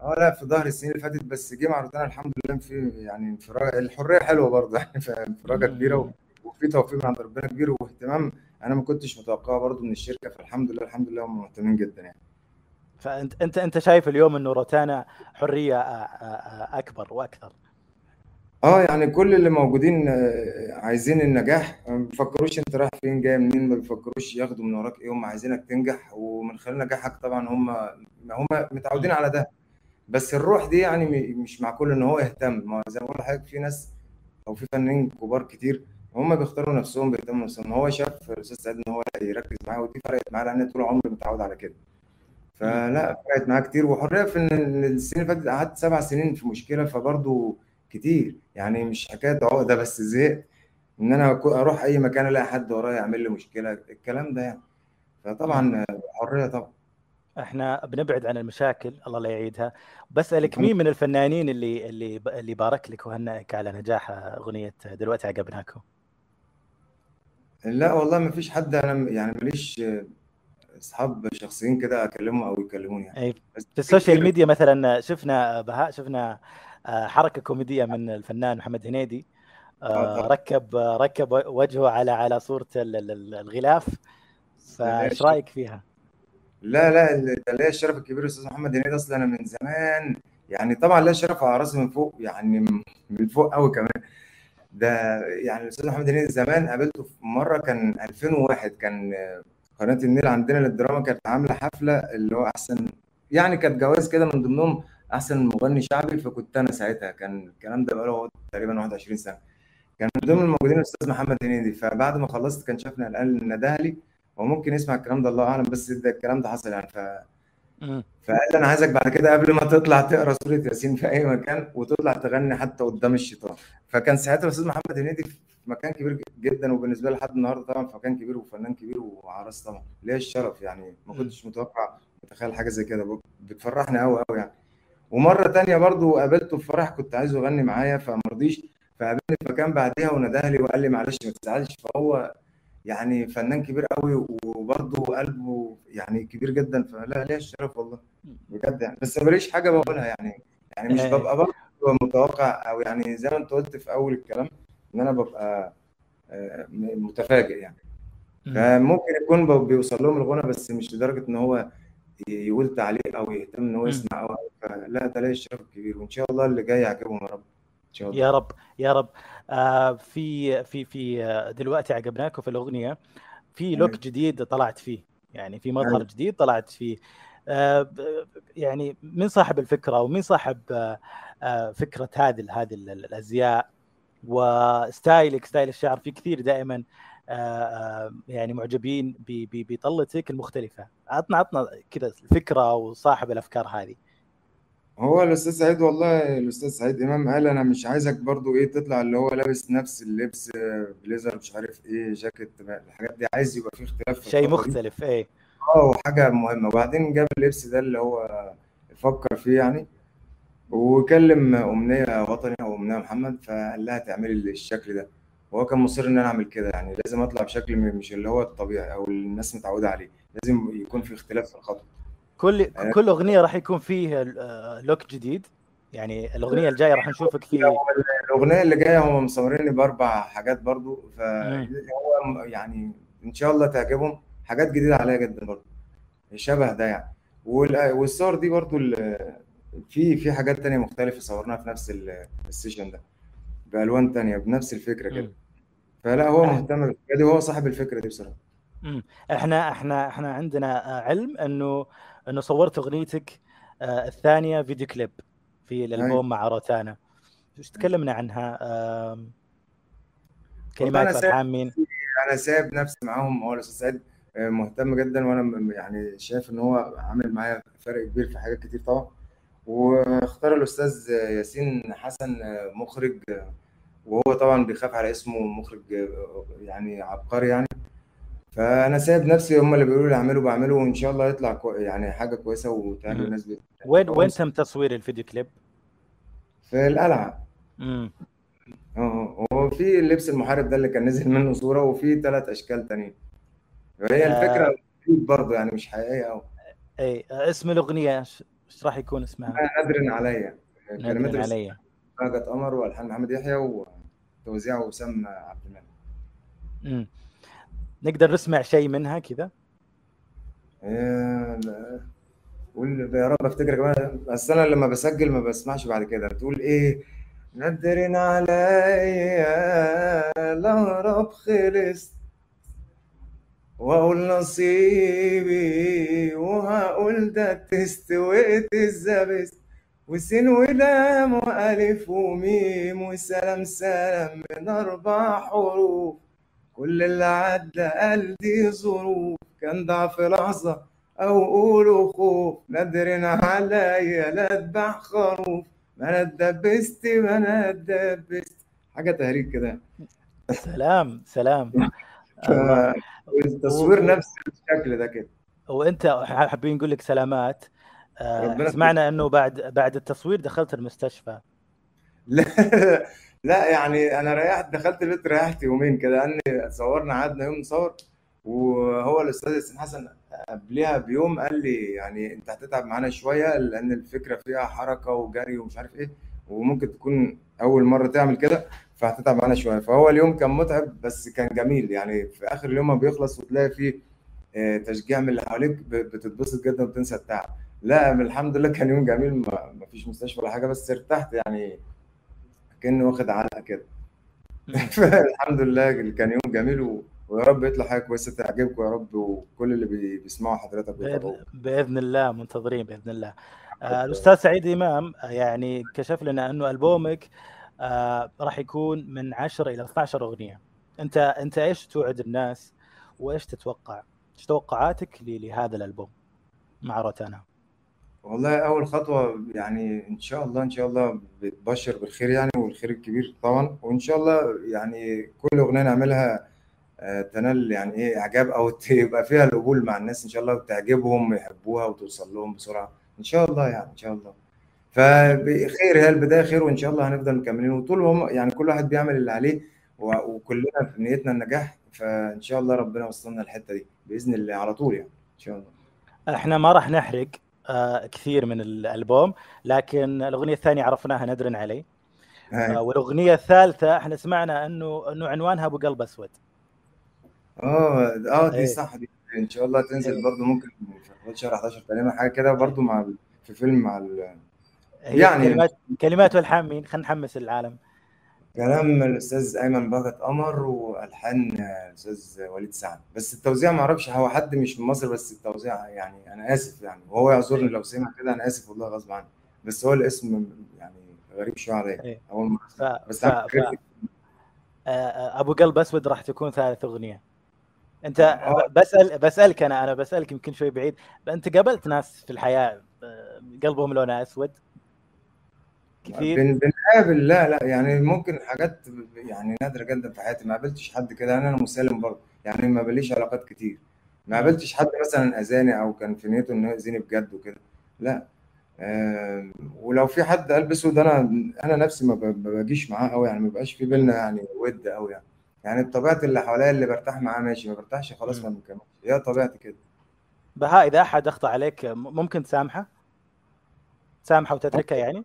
آه لا في ظهر السنين اللي فاتت بس جه مع روتانا الحمد لله في يعني انفراج الحرية حلوة برضه يعني فانفراجه كبيرة. وفي توفيق من عند ربنا كبير واهتمام أنا ما كنتش متوقعه برضه من الشركة فالحمد لله الحمد لله هم مهتمين جدا يعني. فأنت أنت أنت شايف اليوم إنه روتانا حرية آه، آه، آه، أكبر وأكثر؟ آه يعني كل اللي موجودين عايزين النجاح ما بيفكروش أنت رايح فين جاي منين ما بيفكروش ياخدوا من وراك إيه هم عايزينك تنجح ومن خلال نجاحك طبعا هم هم متعودين على ده. بس الروح دي يعني مش مع كل إن هو يهتم. ما زي ما بقول لحضرتك في ناس أو في فنانين كبار كتير هم بيختاروا نفسهم بيهتموا نفسهم هو شاف الأستاذ سعيد إن هو يركز معاه ودي فرقت معاه لأن طول عمري متعود على كده. فلا فرقت معاه كتير. وحرية في إن السنين اللي فاتت قعدت سبع سنين في مشكلة فبرضه كتير. يعني مش حكاية عقدة بس زهقت. إن أنا أروح أي مكان ألاقي حد ورايا يعمل لي مشكلة الكلام ده يعني. فطبعا حرية طبعا. إحنا بنبعد عن المشاكل الله لا يعيدها. بسألك مين من الفنانين اللي اللي اللي بارك لك وهنأك على نجاح أغنية دلوقتي عقبناكم لا والله ما فيش حد أنا يعني ماليش أصحاب شخصيين كده أكلمهم أو يكلموني يعني. بس في السوشيال ميديا مثلا شفنا بهاء شفنا آه، حركة كوميدية من الفنان محمد هنيدي آه، آه،. ركب ركب وجهه على على صورة ال- ال- ال- الغلاف فإيش رأيك فيها؟ لا لا ده ليا الشرف الكبير الاستاذ محمد هنيدي أصلا أنا من زمان يعني طبعا ليا الشرف على رأسي من فوق يعني من- فوق قوي كمان. ده يعني الأستاذ محمد هنيدي زمان قابلته في مرة كان 2001 كان قناة النيل عندنا للدراما كانت عاملة حفلة اللي هو أحسن يعني كانت جوائز كده من ضمنهم أحسن مغني شعبي فكنت أنا ساعتها كان الكلام ده بقاله تقريبا 21 سنة. كان من ضمن الموجودين الاستاذ محمد هنيدي فبعد ما خلصت كان شافني قال ندهلي هو ممكن يسمع الكلام ده الله أعلم بس ده الكلام ده حصل يعني ف. فقال أنا عايزك بعد كده قبل ما تطلع تقرأ سورة ياسين في أي مكان وتطلع تغني حتى قدام الشيطان فكان ساعتها الأستاذ محمد هنيدي في مكان كبير جدا وبالنسبة لي لحد النهارده طبعا في مكان كبير وفنان كبير وعراس طبعا ليا الشرف يعني ما. كنتش متوقع متخيل حاجة زي كده بتفرحني قوي قوي يعني ومرة تانية برضو قابلته في فرح كنت عايزه يغني معايا فما رضيش فقابلني في مكان بعديها وناداه لي وقال لي معلش ما تزعلش فهو يعني فنان كبير قوي وبرضه قلبه يعني كبير جدا فلا ليا الشرف والله بجد يعني بس ماليش حاجة بقولها يعني يعني مش إيه. ببقى برضه متوقع أو يعني زي ما أنت قلت في أول الكلام إن أنا ببقى آه، متفاجئ يعني مم. فممكن يكون بيوصل لهم الغنى بس مش لدرجة إن هو يقول تعليق أو يهتم إن هو. يسمع أو لا ده ليه الشرف الكبير وإن شاء الله اللي جاي يعجبهم يا رب يا رب يا رب. آه في في في آه، دلوقتي عجبناكم في الأغنية في look أيوة. جديد طلعت فيه يعني في مظهر أيوة. جديد طلعت فيه. آه يعني من صاحب الفكرة ومين صاحب آه آه فكرة هذه هذه ال- الأزياء و style ك style الشعر في كثير دائما آه يعني معجبين بطلتك المختلفة. عطنا عطنا كذا الفكرة وصاحب الأفكار هذه. هو الأستاذ سعيد والله الأستاذ سعيد إمام قال أنا مش عايزك برضو إيه تطلع اللي هو لابس نفس اللبس آه، بليزر مش عارف إيه جاكيت الحاجات دي عايز يبقى فيه اختلاف في شيء. مختلف إيه. آه وحاجة مهمة. وبعدين جاب اللبس ده اللي هو فكر فيه يعني وكلم أمنية وطني أو أمنية محمد فقال لها تعملي الشكل ده. وهو كان مصر إن أنا أعمل كده يعني لازم أطلع بشكل م- مش اللي هو الطبيعي أو اللي الناس متعودة عليه لازم يكون في اختلاف في الخطوة. كل آه. كل أغنية راح يكون فيه آه، لوك جديد. يعني الأغنية الجاية راح نشوفك في الأغنية اللي جاية هم مصوريني بأربع حاجات برضو. فهو م- يعني إن شاء الله تعجبهم. حاجات جديدة عليا جدا برضو. شبه ده يعني. وال- والصور دي برضو في في حاجات تانية مختلفة صورناها في نفس ال- session ده. بألوان تانية بنفس الفكرة كده. فلا هو مهتم بالفكرة دي. وهو صاحب الفكرة دي بصراحة. مم. إحنا إحنا إحنا عندنا آه، علم إنه إنه صورت أغنيتك آه، الثانية فيديو كليب في أيوة. الالبوم مع روتانا. إيش تكلمنا عنها؟ آم، كلمات والحان مين؟ أنا سايب نفسي معاهم هو الأستاذ سعيد آه، مهتم جدا وأنا م- يعني شايف إن هو عامل معايا فرق كبير في حاجات كتير طبعا. واختار الأستاذ ياسين حسن آه، مخرج آه، وهو طبعا بيخاف على اسمه مخرج آه، يعني عبقري يعني. فأنا سايب نفسي هم اللي بيقولوا لي اعمله بعمله وإن شاء الله يطلع كو... يعني حاجة كويسة وتعمل. الناس بت... وين وين تم تصوير الفيديو كليب؟ في القلعة مم. آه هو في اللبس المحارب ده اللي كان نزل منه صورة وفي ثلاث أشكال تانيين وهي الفكرة برضه يعني مش حقيقية قوي اي آه، اسم الأغنية إيش راح يكون اسمها؟ نادر عليا نادر علي رجت قمر والحان محمد يحيى وتوزيع وسام عبد المنعم. نقدر نسمع شيء منها كذا؟ إيه، يا رب افتكر كمان بس أنا لما بسجل ما بسمعش بعد كده. بتقول إيه؟ ندرن عليا الهرب خلص وأقول نصيبي وهقول ده تستويت الزبس وسين ولام وألف وميم وسلام سلام من أربع حروف. كل اللي عدى قال دي ظروف. كان ضعف لحظة أو قولوا خوف نادرين عليا لا أذبح خروف. ما أنا اتدبست ما أنا اتدبست. حاجة تهريج كده. سلام سلام. التصوير نفس الشكل ده كده. وأنت حابين نقول لك سلامات. آه، سمعنا إنه بعد بعد التصوير دخلت المستشفى. لا لا يعني أنا ريحت دخلت البيت ريحت يومين كده لأن صورنا قعدنا يوم نصور وهو الأستاذ ياسين حسن قبلها بيوم قال لي يعني أنت هتتعب معانا شوية لأن الفكرة فيها حركة وجري ومش عارف إيه وممكن تكون أول مرة تعمل كده فهتتعب معانا شوية. فهو اليوم كان متعب بس كان جميل يعني في آخر اليوم ما بيخلص وتلاقي فيه آه، تشجيع من اللي حواليك بتتبسط جدا وبتنسى التعب. لا الحمد لله كان يوم جميل ما فيش مستشفى ولا حاجة بس ارتحت يعني كأني واخد علقة كده. فالحمد لله كان يوم جميل و... ويا رب يطلع حاجة كويسة تعجبكم يا رب وكل اللي بي... بيسمعوا حضرتك ويتابعوك بإذن, بإذن الله منتظرين بإذن الله. آه، الأستاذ سعيد إمام آه، يعني كشف لنا أنه ألبومك آه، راح يكون من 10 إلى 12 أغنية. أنت أنت إيش توعد الناس وإيش تتوقع؟ إيش توقعاتك لهذا الألبوم؟ مع روتانا؟ والله أول خطوة يعني إن شاء الله إن شاء الله بتبشر بالخير يعني والخير الكبير طبعا. وإن شاء الله يعني كل أغنية نعملها آه، تنال يعني إيه إعجاب أو تبقى فيها القبول مع الناس. إن شاء الله وتعجبهم ويحبوها وتوصل لهم بسرعة. إن شاء الله يعني إن شاء الله. فخير هي البدايه خير وإن شاء الله هنفضل مكملين. وطول ما هم يعني كل واحد بيعمل اللي عليه وكلنا في نيتنا النجاح. فإن شاء الله ربنا يوصلنا الحته دي بإذن الله على طول يعني. إن شاء الله. إحنا ما راح نحرق. كثير من الألبوم لكن الأغنية الثانية عرفناها ندرن علي. آه، والأغنية الثالثة إحنا سمعنا إنه إنه عنوانها أبو قلب أسود آه آه إيه. دي صح دي إن شاء الله تنزل إيه. برضو ممكن في شهر 11 تقريبا حاجة كده برضو مع في فيلم مع ال- هي يعني- كلمات كلمات والحان مين خلينا نحمس العالم كلام الأستاذ أيمن بهجت قمر وألحان الأستاذ وليد سعد. بس التوزيع ما أعرفش هو حد مش من مصر بس التوزيع يعني أنا آسف يعني. وهو يعذرني لو سمع كده أنا آسف والله غصب عني. بس هو الاسم يعني غريب شوية عليا. إيه. أول مرة ف... بس ف... ف... آه، آه، أبو قلب أسود راح تكون ثالث أغنية. أنت آه. بسال بسألك أنا أنا بسألك يمكن شوي بعيد. أنت قابلت ناس في الحياة قلبهم لونه أسود؟ كثير؟ بن بنقابل لا لا يعني ممكن حاجات يعني نادرة جدا في حياتي ما قابلتش حد كده أنا مسالم برضه يعني ما بليش علاقات كتير ما قابلتش حد مثلا أذاني أو كان في نيته إنه يأذيني بجد وكده لا آه ولو في حد قلب أسود أنا أنا نفسي ما بجيش معاه قوي يعني ما بيبقاش في بينا يعني ود قوي يعني يعني بطبيعة اللي حواليا اللي برتاح معاه ماشي ما برتاحش خلاص ما بنكملش هي طبيعتي كده. بهاء إذا أحد اخطا عليك ممكن تسامحه؟ تسامحه وتتركه يعني؟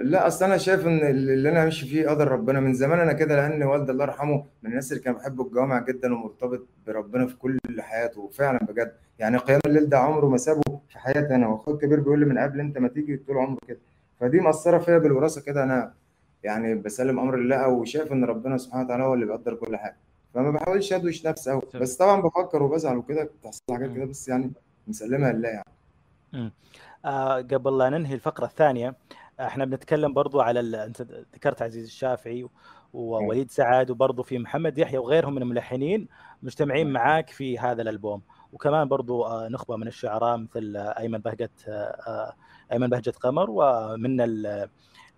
لا أصل أنا شايف إن اللي أنا ماشي فيه قدر ربنا. من زمان أنا كده لأن والدي الله يرحمه من الناس اللي كان بيحب الجوامع جدا ومرتبط بربنا في كل حياته فعلا بجد. يعني قيام الليل ده عمره ما سابه في حياتي أنا. وأخويا الكبير بيقول لي من قبل أنت ما تيجي طول عمره كده. فدي مأثرة فيا بالوراثة كده. أنا يعني بسلم أمر الله وشايف إن ربنا سبحانه وتعالى هو اللي بيقدر كل حاجة. فما بحاولش أدوش نفسي قوي بس طبعا بفكر وبزعل وكده. بتحصل حاجات كده بس يعني مسلمها لله يعني. آه قبل لا ننهي الفقرة الثانية إحنا بنتكلم برضو على ال... انت ذكرت عزيز الشافعي ووليد سعد وبرضو في محمد يحيى وغيرهم من الملحنين مجتمعين. معاك في هذا الألبوم. وكمان برضو آه، نخبة من الشعراء مثل آه، أيمن بهجت آه، أيمن بهجت قمر ومن ال-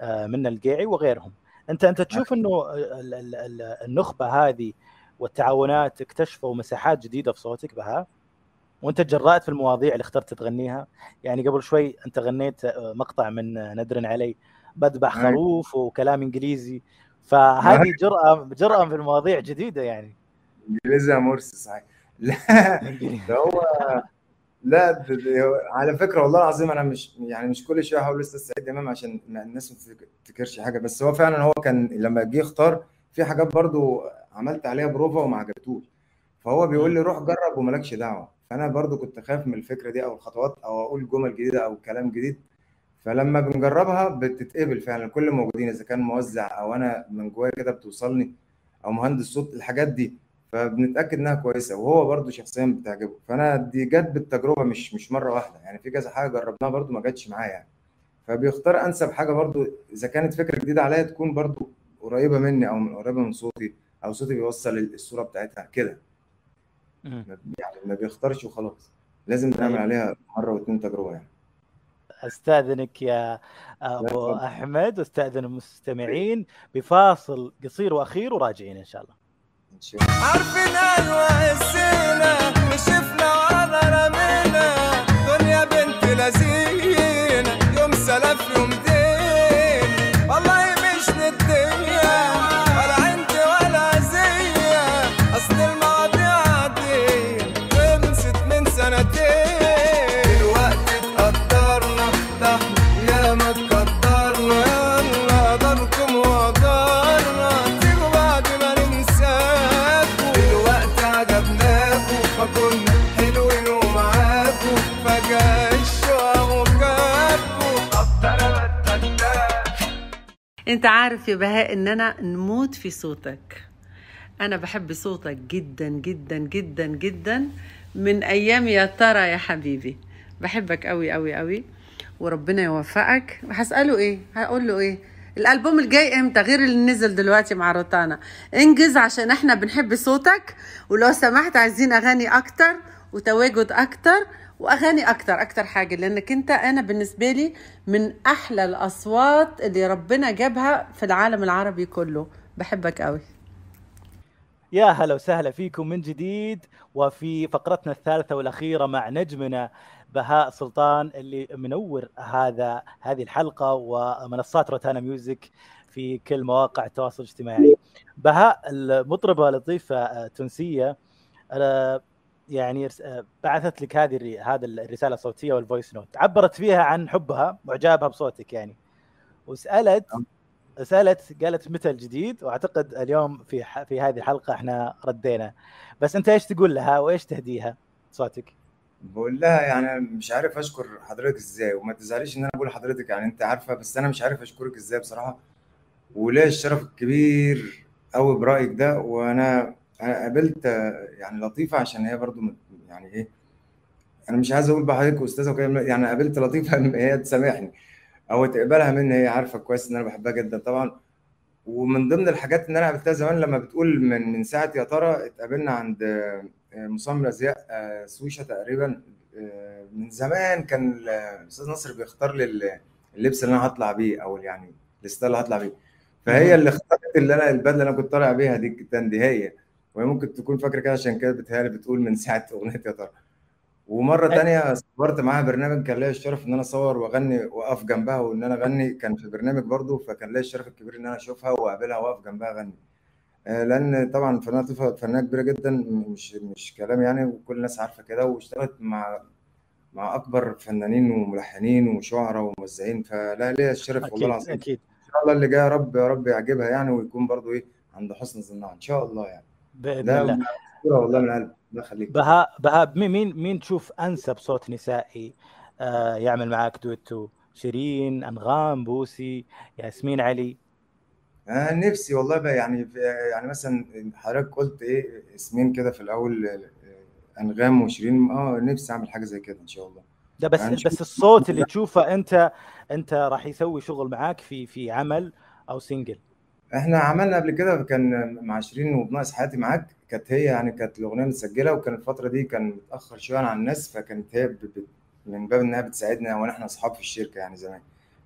من القيعي وغيرهم. انت أنت تشوف إنه ال- ال- ال- النخبة هذه والتعاونات اكتشفوا مساحات جديدة في صوتك بها؟ وانت تجرأت في المواضيع اللي اخترت تغنيها؟ يعني قبل شوي انت غنيت آه، مقطع من آه، ندر علي بذبح أيوة. خروف وكلام إنجليزي. فهذه جرأة جرأة في المواضيع جديدة يعني. إنجليزي يا مرسي صحيح. لا هو لا على فكرة والله العظيم أنا مش يعني مش كل شوية هقول أستاذ سعيد إمام عشان الناس ما تفتكرش حاجة. بس هو فعلا هو كان لما جه يختار في حاجات برضو عملت عليها بروفا وما عجبتوش. فهو بيقول لي روح جرب ومالكش دعوة. فأنا برضو كنت خايف من الفكرة دي أو الخطوات أو أقول جمل جديدة أو كلام جديد. فلما بنجربها بتتقبل فعلا. كل الموجودين إذا كان موزع أو أنا من جوايا كده بتوصلني أو مهندس صوت الحاجات دي. فبنتأكد إنها كويسة وهو برضو شخصيا بتعجبه. فأنا دي جت بالتجربة مش مش مرة واحدة. يعني في كذا حاجة جربناها برضو ما جاتش معايا يعني. فبيختار أنسب حاجة برضو إذا كانت فكرة جديدة عليا تكون برضو قريبة مني أو من قريبة من صوتي أو صوتي بيوصل الصورة بتاعتها كده. يعني ما بيختارش وخلاص. لازم نعمل عليها مرة واتنين تجربة يعني. أستأذنك يا أبو. أحمد واستاذن المستمعين بفاصل قصير وأخير وراجعين إن شاء الله. إن شاء الله. عارفين أيوه السنة نشفنا انت عارف يا بهاء ان أنا نموت في صوتك. أنا بحب صوتك جدا جدا جدا جدا. من أيام يا ترى يا حبيبي. بحبك قوي قوي قوي. وربنا يوفقك. هسأله إيه؟ هقول له إيه؟ الألبوم الجاي إمتى؟ غير اللي نزل دلوقتي مع روتانا. انجز عشان إحنا بنحب صوتك. ولو سمحت عايزين اغاني أكتر وتواجد أكتر وأغاني أكتر أكتر حاجة لأنك أنت أنا بالنسبة لي من أحلى الأصوات اللي ربنا جابها في العالم العربي كله. بحبك قوي يا هلا وسهلا فيكم من جديد وفي فقرتنا الثالثة والأخيرة مع نجمنا بهاء سلطان اللي منور هذا هذه الحلقة ومنصات روتانا ميوزك في كل مواقع التواصل الاجتماعي. بهاء المطربة لطيفة تونسية آه، يعني بعثت لك هذه هذا الرسالة الصوتية وال voice note عبرت فيها عن حبها واعجابها بصوتك يعني. وسألت سألت قالت متى الجديد وأعتقد اليوم في ح... في هذه الحلقة إحنا ردينا. بس أنت إيش تقول لها وإيش تهديها صوتك؟ بقول لها يعني مش عارف أشكر حضرتك إزاي وما تزعليش إن أنا بقول لحضرتك يعني أنت عارفة بس أنا مش عارف أشكرك إزاي بصراحة. وليا الشرف الكبير قوي برأيك ده وأنا أنا قابلت يعني لطيفة عشان هي برضو يعني إيه أنا مش عايز أقول بحضرتك أستاذة وكده يعني قابلت لطيفة هي تسامحني أو تقبلها مني هي عارفة كويس إن أنا بحبها جدا طبعا. ومن ضمن الحاجات اللي أنا قابلتها زمان لما بتقول من من ساعة يا ترى اتقابلنا عند آه، مصمم الازياء آه، سويشة تقريبا آه، من زمان كان ال- الأستاذ ناصر بيختار لي ال- اللبس اللي أنا هطلع بيه أو يعني الستايل اللي هطلع بيه. فهي. اللي اختارت اللي أنا البدلة اللي أنا كنت طالع بيها دي كان دي هي وهي ممكن تكون فاكرة كده عشان كده بتهيألي بتقول من ساعة أغنية يا ترى. ومرة أي- تانية صورت معاها برنامج كان ليا الشرف إن أنا أصور وأغني وأقف جنبها وإن أنا أغني كان في برنامج برضه فكان ليا الشرف الكبير إن أنا أشوفها وأقابلها وأقف جنبها أغني. آه، لأن طبعا فنانة لطيفه فنانة كبيرة جدا مش مش كلام يعني وكل الناس عارفة كده واشتغلت مع مع أكبر فنانين وملحنين وشعراء وموزعين فلا ليا الشرف والله العظيم. أكيد. إن شاء الله اللي جاي يا رب يا رب يعجبها يعني ويكون برضه إيه عند حسن ظنها إن شاء الله يعني. بإذن ده الله. والله من قلبي. الله يخليك. بهاء بهاء مين مين تشوف أنسب صوت نسائي؟ آه يعمل معاك دويتو شيرين أنغام بوسي ياسمين علي؟ أنا نفسي والله بقى يعني يعني مثلا حضرتك قلت إيه اسمين كده في الأول أنغام وشيرين آه نفسي أعمل حاجة زي كده إن شاء الله. ده بس هنشوف. بس الصوت اللي تشوفه أنت أنت راح يسوي شغل معاك في في عمل أو single إحنا عملنا قبل كده كان مع شيرين وبناقص حياتي معاك كانت هي يعني كانت الأغنية متسجلة وكان الفترة دي كان متأخر شوية عن الناس فكانت هي ب- ب- من باب إنها بتساعدنا وإحنا أصحاب في الشركة يعني زمان.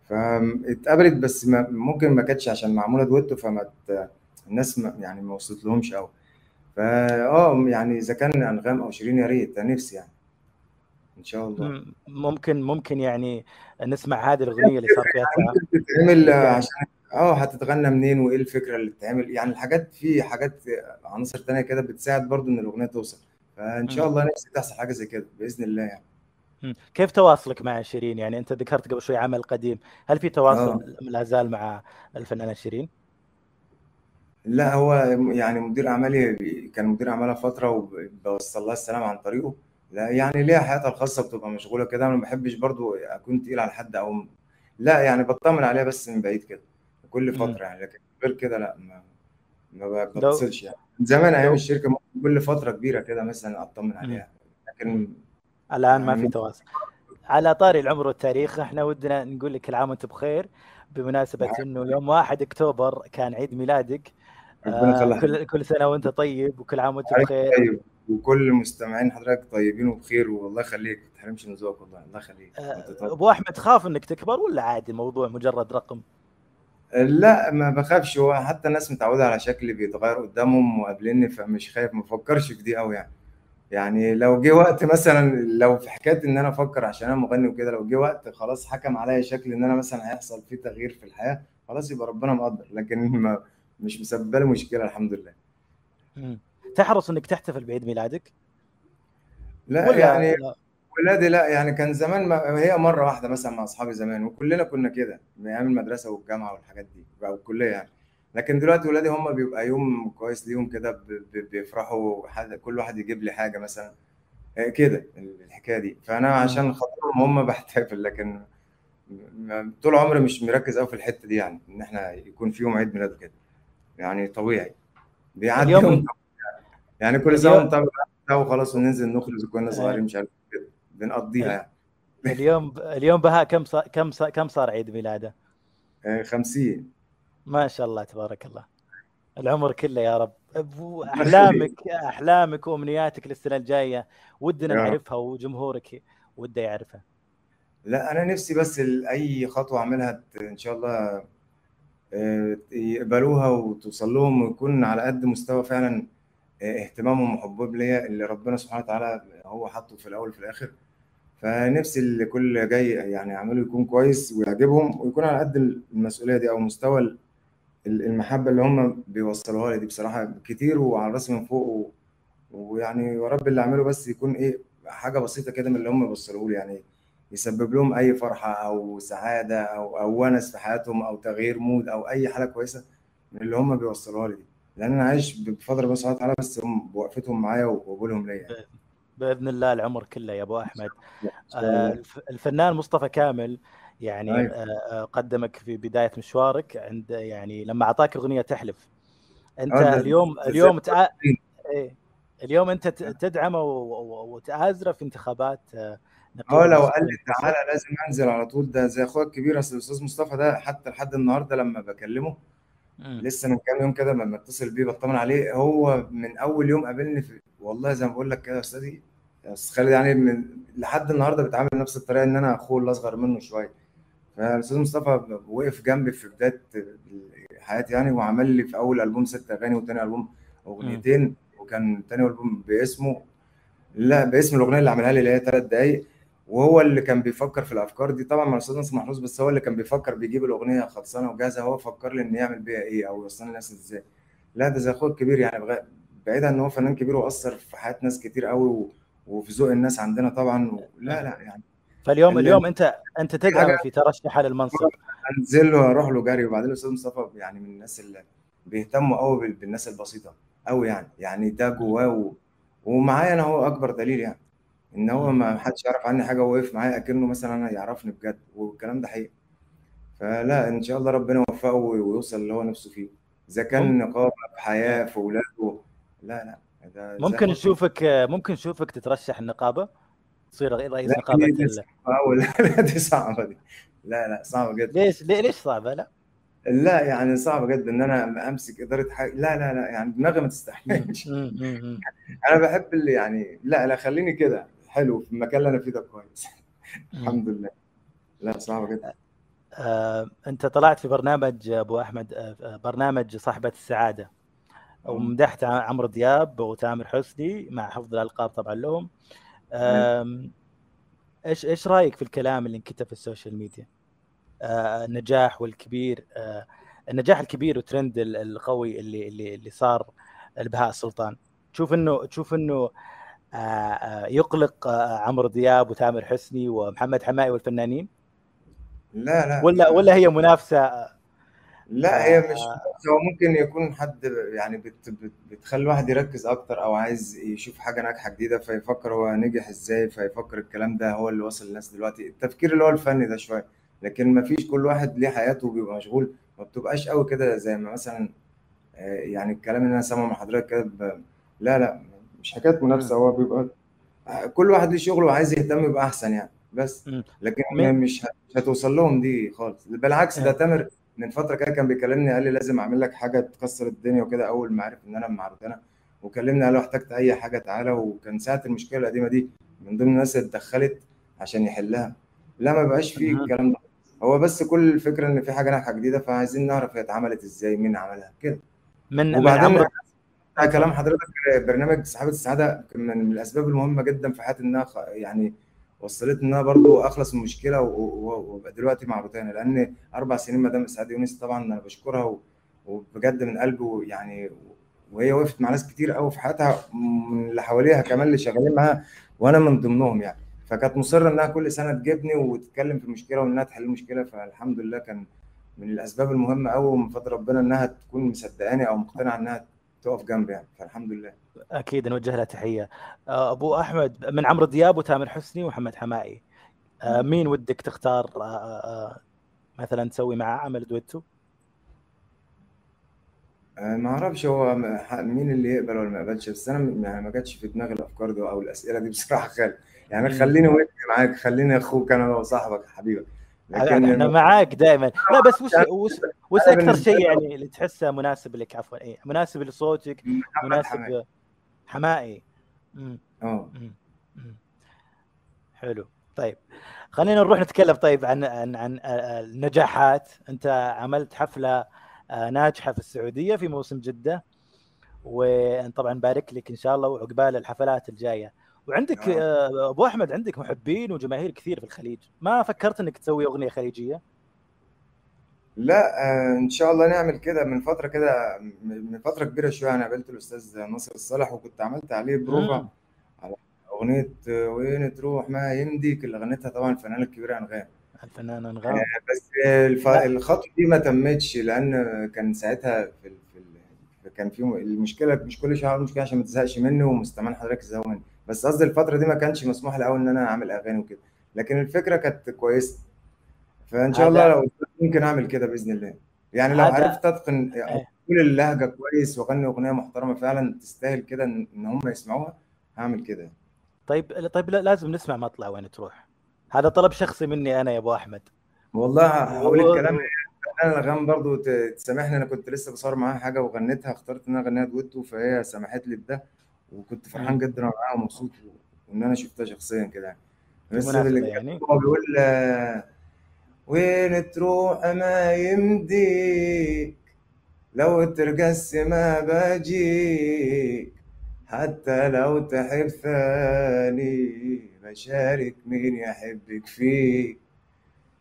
فاتقابلت بس ما ممكن ما كانتش عشان معمولة duetto فما ت- الناس ما يعني ما وصلت لهمش قوي فا آه يعني إذا كان أنغام أو شيرين يا ريت نفسي يعني. إن شاء الله. ممكن ممكن يعني نسمع هذه الأغنية اللي صار فيها ممكن تتعمل عشان آه هتتغنى منين وإيه الفكرة اللي بتتعمل؟ يعني الحاجات في حاجات عناصر تانية كده بتساعد برضو إن الأغنية توصل. فإن شاء. الله نفسي تحصل حاجة زي كده بإذن الله يعني. مم. كيف تواصلك مع شيرين؟ يعني أنت ذكرت قبل شوي عمل قديم هل في تواصل لا زال مع الفنانة شيرين؟ لا هو يعني مدير أعمالي كان مدير أعمالها فترة وبوصل لها السلام عن طريقه. لا يعني ليها حياتها الخاصة بتبقى مشغولة كده أنا ما بحبش برضو أكون تقيل على حد أو لا يعني بطمن عليها بس من بعيد كده. كل. فترة يعني لكن غير كده لأ ما ما بتصلش يعني. زمان أيام الشركة ممكن كل فترة كبيرة كده مثلا أطمن عليها لكن الآن ما يعني في ممكن- تواصل. على طاري العمر والتاريخ إحنا ودنا نقول لك كل عام وأنت بخير. بمناسبة إنه يوم 1 أكتوبر كان عيد ميلادك آه كل كل سنة وأنت طيب وكل عام وأنت بخير. طيب وكل المستمعين حضرتك طيبين وبخير والله يخليك ما تحرمش من ذوقك والله الله يخليك. آه طيب. أبو أحمد تخاف إنك تكبر ولا عادي الموضوع مجرد رقم؟ لا ما بخافش. هو حتى الناس متعودة على شكلي بيتغير قدامهم وقابليني فمش خايف ما بفكرش في دي قوي يعني. يعني لو جه وقت مثلا لو في حكاية إن أنا أفكر عشان أنا مغني وكده لو جه وقت خلاص حكم عليا شكل إن أنا مثلا هيحصل فيه تغيير في الحياة خلاص يبقى ربنا مقدر. لكن ما مش مسببه لي مشكلة الحمد لله. مم. تحرص إنك تحتفل بعيد ميلادك؟ لا ولا يعني لا؟ ولادي لا يعني كان زمان ما هي مرة واحدة مثلا مع أصحابي زمان وكلنا كنا كده من أيام المدرسة والجامعة والحاجات دي أو الكليه يعني. لكن دلوقتي ولادي هم بيبقى يوم كويس ليهم كده ب- ب- بيفرحوا حد كل واحد يجيب لي حاجة مثلا آه، كده الحكاية دي. فأنا عشان خاطرهم هم بحتفل لكن م- طول عمري مش مركز قوي في الحتة دي يعني إن إحنا يكون في يوم عيد ميلاد كده يعني طبيعي. بيعدي يوم. يعني كل سنة اليوم- وأنت طيب وخلاص وننزل نخرج وكنا صغيرين مش عارف بنقضيها. يعني اليوم اليوم بهاء كم صار كم صار كم صار عيد ميلاده؟ آه، 50 ما شاء الله تبارك الله. العمر كله يا رب. أحلامك أحلامك وأمنياتك للسنة الجاية ودنا. نعرفها وجمهورك وده يعرفها لا أنا نفسي بس أي خطوة أعملها إن شاء الله آه، يقبلوها وتوصل لهم ويكون على قد مستوى فعلا آه، اهتمامهم وحبهم ليا اللي ربنا سبحانه وتعالى هو حاطه في الأول وفي الآخر. فنفسي اللي كل جاي يعني يعمله يكون كويس ويعجبهم ويكون على قد المسؤولية دي أو مستوى ال- المحبة اللي هم بيوصلوها لي دي بصراحة كتير وعلى راسي من فوق و... ويعني يا رب اللي أعمله بس يكون إيه حاجة بسيطة كده من اللي هم بيوصلوه لي يعني يسبب لهم أي فرحة أو سعادة أو أو ونس في حياتهم أو تغيير مود أو أي حاجة كويسة من اللي هم بيوصلوها لي دي لأن أنا عايش بفضل بس سبحانه وتعالى بس هم بوقفتهم معايا وقبولهم ليا يعني. بإذن الله العمر كله يا أبو أحمد آه، الفنان مصطفى كامل يعني أيوة. آه، آه، قدمك في بداية مشوارك عند يعني لما أعطاك اغنيه تحلف أنت اليوم اليوم تع... إيه اليوم أنت تدعمه وتآزره في انتخابات آه لو قال لي. تعالى لازم أنزل على طول ده زي اخويا الكبير اصل الاستاذ مصطفى ده حتى لحد النهارده لما بكلمه. لسه من كام يوم كده لما اتصل بيه بطمن عليه. هو من أول يوم قابلني في والله زي ما بقول لك كده يا أستاذي أستاذ خالد يعني من لحد النهارده بيتعامل نفس الطريقة إن أنا أخوه اللي اصغر منه شوية. فالأستاذ مصطفى وقف جنبي في بداية حياتي يعني وعمل لي في أول ألبوم ست أغاني وتاني ألبوم أغنيتين وكان تاني ألبوم باسمه لا باسم الأغنية اللي عملها لي اللي هي ثلاث دقايق. وهو اللي كان بيفكر في الأفكار دي. طبعا مع الأستاذ ناصر محروس بس هو اللي كان بيفكر بيجيب الأغنية خلصانة وجاهزة. هو فكر لي إن يعمل بيها إيه أو يوصلها للناس إزاي. لا ده زي اخوه الكبير يعني بغ... بعيد عن إن هو فنان كبير وأثر في حياة ناس كتير قوي و... وفي ذوق الناس عندنا طبعا. و... لا لا يعني فاليوم اليوم انت أنت تدعم في ترشحه للمنصب. أنزل له أروح له جري. وبعدين الأستاذ مصطفى يعني من الناس اللي بيهتموا قوي بال- بالناس البسيطة قوي يعني. يعني ده جواه و... ومعايا أنا هو أكبر دليل يعني. إن هو ما حدش يعرف عني حاجة ووقف معايا أكنه مثلا أنا يعرفني بجد والكلام ده حقيقي. فلا إن شاء الله ربنا يوفقه ويوصل اللي هو نفسه فيه. إذا كان نقابة في حياه في اولاده لا لا ده ممكن نشوفك ممكن نشوفك تترشح النقابة؟ تصير رئيس لا نقابة دي, أوي. لا دي صعبة دي. لا لا صعبة جدا. ليش ليش صعبة؟ لا. لا يعني صعبة جدا إن أنا أمسك إدارة حاجة لا لا لا يعني دماغي ما تستحملش. أنا بحب اللي يعني لا لا خليني كده. حلو في المكان اللي أنا فيه ده كويس. الحمد لله. لا صعبة جدا. آه، أنت طلعت في برنامج أبو أحمد آه، آه، برنامج صاحبة السعادة. ومدحت عمرو دياب وتامر حسني مع حفظ الألقاب طبعا لهم. آم، إيش إيش رأيك في الكلام اللي انكتب في السوشيال ميديا؟ آه، النجاح والكبير آه، النجاح الكبير والترند ال- القوي اللي اللي اللي صار لبهاء السلطان تشوف إنه تشوف إنه آه، آه، يقلق آه، عمرو دياب وتامر حسني ومحمد حماقي والفنانين؟ لا لا ولا ولا هي منافسة؟ لا هي مش آه. هو ممكن يكون حد يعني بت بت بتخلي الواحد يركز أكتر أو عايز يشوف حاجة ناجحة جديدة فيفكر هو نجح إزاي فيفكر الكلام ده هو اللي وصل للناس دلوقتي. التفكير اللي هو الفني ده شوية. لكن ما فيش كل واحد ليه حياته وبيبقى مشغول. ما بتبقاش قوي كده زي ما مثلا آه، يعني الكلام اللي أنا سامعه من حضرتك كده لا لا مش حكاية منافسة هو بيبقى كل واحد ليه شغله وعايز يهتم يبقى احسن يعني بس. لكن مش هتوصل لهم دي خالص بالعكس ده. تامر من فترة كده كان بيكلمني قال لي لازم أعمل لك حاجة تكسر الدنيا وكده أول ما عرف إن أنا مع روتانا وكلمني قال له احتجت أي حاجة تعالى وكان ساعة المشكلة القديمة دي من ضمن الناس اللي اتدخلت عشان يحلها لا ما بقاش فيه. الكلام ده هو بس كل الفكرة إن في حاجة ناجحة جديدة فعايزين نعرف هي اتعملت إزاي مين عملها كده من من وبعدين على كلام حضرتك برنامج صاحبة السعادة من الأسباب المهمة جدا في حياتي إنها خ- يعني وصلت إن أنا برضو أخلص من المشكلة و- و- وأبقى دلوقتي مع روتانا لأن أربع سنين مدام إسعاد يونس طبعا أنا بشكرها وبجد من قلبي يعني وهي وقفت مع ناس كتير قوي في حياتها من اللي حواليها كمان اللي شغالين معاها وأنا من ضمنهم يعني. فكانت مصرة إنها كل سنة تجيبني وتتكلم في المشكلة وإنها تحل المشكلة فالحمد لله كان من الأسباب المهمة قوي ومن فضل ربنا إنها تكون مصدقاني أو مقتنعة إنها تقف جنبي يعني فالحمد لله. أكيد نوجه لها تحية. آه، أبو أحمد من عمرو دياب وتامر حسني ومحمد حمائي آه، مين ودك تختار؟ آه، مثلا تسوي معاه عمل دويتو؟ ما أعرفش هو مين اللي يقبل ولا ما يقبلش بس أنا يعني ما جاتش في دماغي الأفكار دي أو الأسئلة دي بصراحة. خالد يعني. خليني ودي معاك خليني أخوك أنا وصاحبك حبيبك. إحنا معاك دائما لا بس وش وش, وش أنا أكثر شيء يعني اللي تحسه مناسب لك؟ عفوا إيه مناسب لصوتك. مناسب حمائي. آه. حلو. طيب خلينا نروح نتكلم طيب عن عن عن النجاحات. أنت عملت حفلة آه، ناجحة في السعودية في موسم جدة وطبعا بارك لك إن شاء الله وعقبال الحفلات الجاية. وعندك آه. آه، أبو أحمد عندك محبين وجماهير كثير في الخليج. ما فكرت إنك تسوي أغنية خليجية؟ لا آه، إن شاء الله نعمل كده من فترة كده من فترة كبيرة شوية أنا قابلت الأستاذ ناصر الصالح وكنت عملت عليه بروفا. على أغنية آه، وين تروح ما يمديك؟ اللي غنتها طبعا الفنانه الكبيره أنغام. الفنان أنغام. بس الف... الخطوة دي ما تمتش لأن كان ساعتها في, ال... في ال... كان في المشكلة مش كل شيء هعمل مشكله عشان ما تزهقش مني ومستمان حضرتك تزهق مني بس قصدي الفترة دي ما كانش مسموح لي قوي إن أنا أعمل أغاني وكده. لكن الفكرة كانت كويسة. فإن شاء الله لو ممكن أعمل كده بإذن الله. يعني لو عرفت أتقن إيه. أقول اللهجة كويس وأغني أغنية محترمة فعلا تستاهل كده إن إن هم يسمعوها هعمل كده. طيب طيب لا- لازم نسمع مطلع وين تروح. هذا طلب شخصي مني أنا يا أبو أحمد. والله هقول الكلام. أنا الغام برضو تسامحني أنا كنت لسه بصور معاها حاجة وغنيتها اخترت ان أنا اغنيها دويتو فهي سمحت لي بده. وكنت فرحان. جدا معاها ومبسوط وإن أنا شفتها شخصيا كده. يعني بس اللي يعني. هو بيقول وين تروح ما يمديك؟ لو ترقص ما باجيك. حتى لو تحب ثاني بشارك مين يحبك فيك؟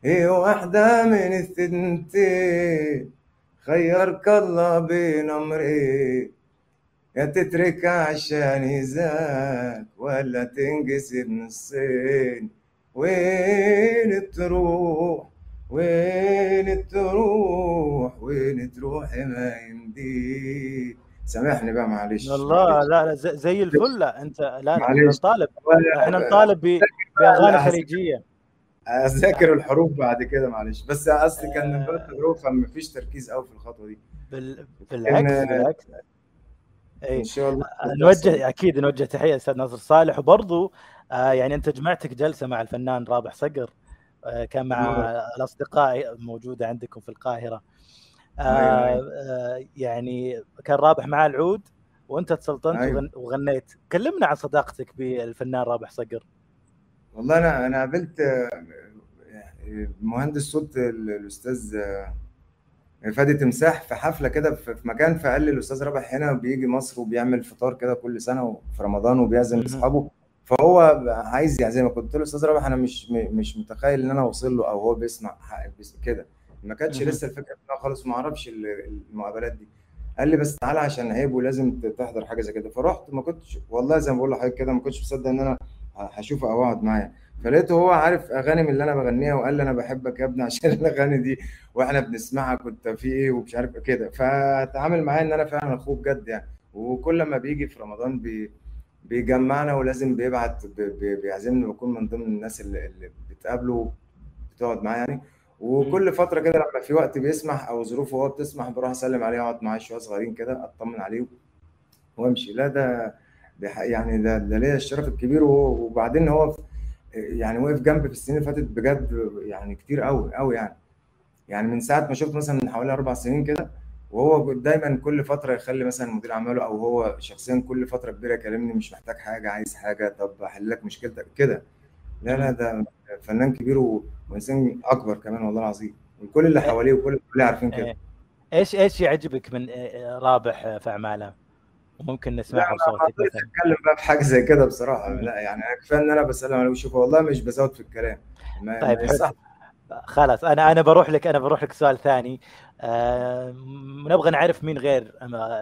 هي واحدة من الثنتين. خيرك الله بين أمرين يا تترك عشان يزاك ولا تنقسم نصين وين تروح؟ وين تروح؟ وين تروح ما يمديك سامحني بقى معلش. والله. لا لا زي زي الفل. لا انت لا إحنا معلش. نطالب إحنا نطالب بأغاني خليجية. أذاكر الحروف بعد كده معلش. بس أصل كان من باب التجربه فمفيش تركيز قوي في الخطوة دي. بال... بالعكس بالعكس. إن اي شاء الله نوجه أكيد نوجه تحية أستاذ ناصر صالح وبرضو آه يعني أنت جمعتك جلسة مع الفنان رابح صقر آه كان مع نعم. الأصدقاء موجودة عندكم في القاهرة آه أيوة، أيوة. آه يعني كان رابح معاه العود وأنت تسلطنت أيوة. وغن- وغنيت كلمنا عن صداقتك بالفنان رابح صقر والله أنا أنا قابلت آه، يعني مهندس صوت ال- الأستاذ آه، فادي تمساح في حفلة كده في في مكان فقال لي الأستاذ رابح هنا بيجي مصر وبيعمل فطار كده كل سنة في رمضان وبيعزم. أصحابه. فهو عايز يعزمك. قلت له أستاذ رابح أنا مش مش متخيل إن أنا أوصل له أو هو بيسمع كده. ما كانتش. لسه الفكرة بتاعه خالص وما أعرفش ال- المقابلات دي. قال لي بس تعالى عشان عيب ولازم تحضر حاجة زي كده. فرحت ما كنتش والله زي ما بقول لحضرتك كده ما كنتش مصدق إن أنا هشوفه أو اقعد معاه. فلقيته هو عارف اغاني من اللي أنا بغنيها وقال لي أنا بحبك يا ابني عشان الاغاني دي وإحنا بنسمعها كنت في إيه ومش عارف كده. فتعامل معايا ان أنا فعلا اخوه بجد يعني. وكل ما بيجي في رمضان بي بيجمعنا ولازم بيبعت بي- بي- بيعزمني بكون من ضمن الناس اللي, اللي بتقابله بتقعد معاه يعني. وكل فترة كده لما في وقت بيسمح أو ظروفه هو بتسمح بروح أسلم عليه اقعد معاه شوية صغيرين كده أطمن عليه وأمشي. لا ده يعني ده ده ليا الشرف الكبير وبعدين هو يعني وقف جنبي في السنين اللي فاتت بجد يعني كتير قوي قوي يعني. يعني من ساعة ما شفت مثلا من حوالي أربع سنين كده وهو دايما كل فترة يخلي مثلا مدير أعماله أو هو شخصيا كل فترة كبيرة يكلمني مش محتاج حاجة عايز حاجة طب احل لك مشكلتك كده. لا لا ده فنان كبير وإنسان أكبر كمان والله العظيم. وكل اللي حواليه وكل اللي عارفين كده. إيه. إيش إيش يعجبك من آه، رابح آه، في اعماله وممكن نسمعها لا، مثلا. أتكلم بقى في حاجة زي كده بصراحة. لا يعني كفاية إن أنا بسلم عليه وشوف والله مش بزود في الكلام. ما طيب ما. يصح. خلاص أنا أنا بروح لك أنا بروح لك سؤال ثاني. آه نبغى نعرف مين غير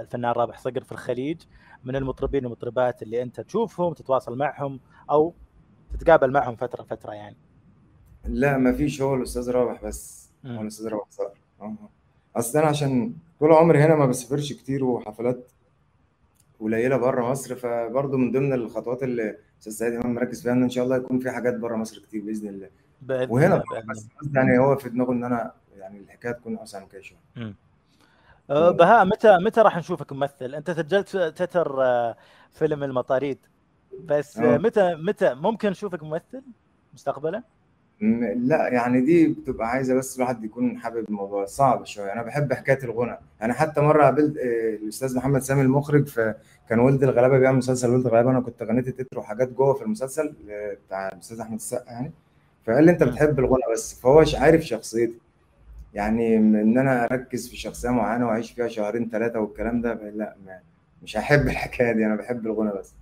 الفنان رابح صقر في الخليج من المطربين والمطربات اللي أنت تشوفهم تتواصل معهم أو تتقابل معهم فترة فترة يعني. لا ما فيش. هو الأستاذ رابح بس. هو الأستاذ رابح صقر. أصل أنا عشان طول عمري هنا ما بسافرش كتير وحفلات قليلة بره مصر فبرضه من ضمن الخطوات اللي الاستاذ سعيد إمام مركز فيها إن ان شاء الله يكون في حاجات بره مصر كتير بإذن الله. بإذن وهنا بإذن بس يعني هو في دماغه إن أنا يعني الحكاية تكون أوسع من كده شوية. آه بهاء متى متى راح نشوفك ممثل؟ أنت سجلت تتر آه، فيلم المطاريد. بس آه. متى متى ممكن نشوفك ممثل مستقبلا؟ م- لا يعني دي بتبقى عايزة بس الواحد يكون حابب الموضوع صعب شوية. أنا بحب حكاية الغنى. أنا حتى مرة قابلت آه، الأستاذ محمد سامي المخرج فكان ولد الغلابة بيعمل مسلسل ولد الغلابة. أنا كنت غنيت التتر وحاجات جوه في المسلسل بتاع الأستاذ أحمد السقا يعني. فقال لي أنت بتحب الغنى بس. فهو ش- عارف شخصيتي. يعني م- إن أنا أركز في شخصية معينة وأعيش فيها شهرين ثلاثة والكلام ده لا ما مش هحب الحكاية دي. أنا بحب الغنى بس.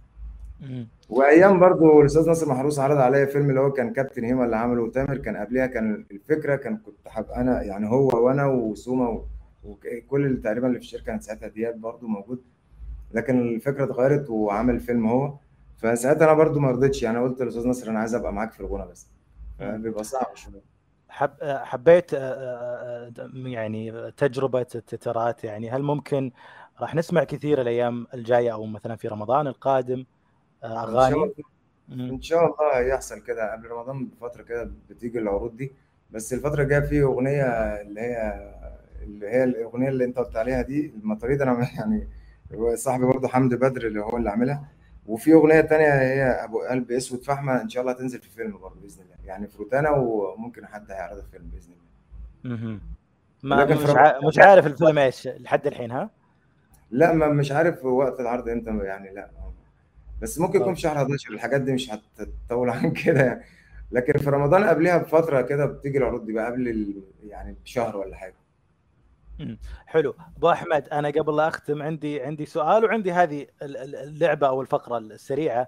وايام برضو الاستاذ ناصر محروس عرض عليا فيلم اللي هو كان كابتن هيما اللي عمله وتامر كان قبلها كان الفكرة كان كنت حابب أنا يعني هو وأنا وسوما وكل اللي تقريبا اللي في الشركة كانت ساعتها دياب برضو موجود. لكن الفكرة اتغيرت وعمل فيلم هو. فساعتها أنا برضو ما رضيتش. يعني قلت للأستاذ ناصر أنا عايز أبقى معاك في الغنى بس. فبيبقى صعب شوية. حب حبيت آه، آه، آه، يعني تجربة التترات يعني هل ممكن راح نسمع كثير الأيام الجاية أو مثلا في رمضان القادم آه، إن شاء أغاني. الله. مم. إن شاء الله هيحصل كده. قبل رمضان بفترة كده بتيجي العروض دي. بس الفترة الجاية في أغنية اللي هي اللي هي الأغنية اللي أنت قلت عليها دي المطاريد أنا يعني صاحبي برضه حمدي بدر اللي هو اللي عاملها. وفي أغنية تانية هي أبو قلب أسود فحمه إن شاء الله هتنزل في فيلم برضه بإذن الله. يعني في روتانا وممكن حد هيعرضها في فيلم بإذن الله. ما لكن مش ع... مش عارف الفيلم إيش لحد الحين ها؟ لا ما مش عارف وقت العرض إمتى يعني لا. بس ممكن يكون طب. في شهر 11 الحاجات دي مش هتطول عن كده يعني. لكن في رمضان قبلها بفترة كده بتيجي العروض دي بقى قبل ال... يعني بشهر ولا حاجة. حلو. أبو أحمد أنا قبل لا أختم عندي عندي سؤال وعندي هذه ال- ال- اللعبة أو الفقرة السريعة.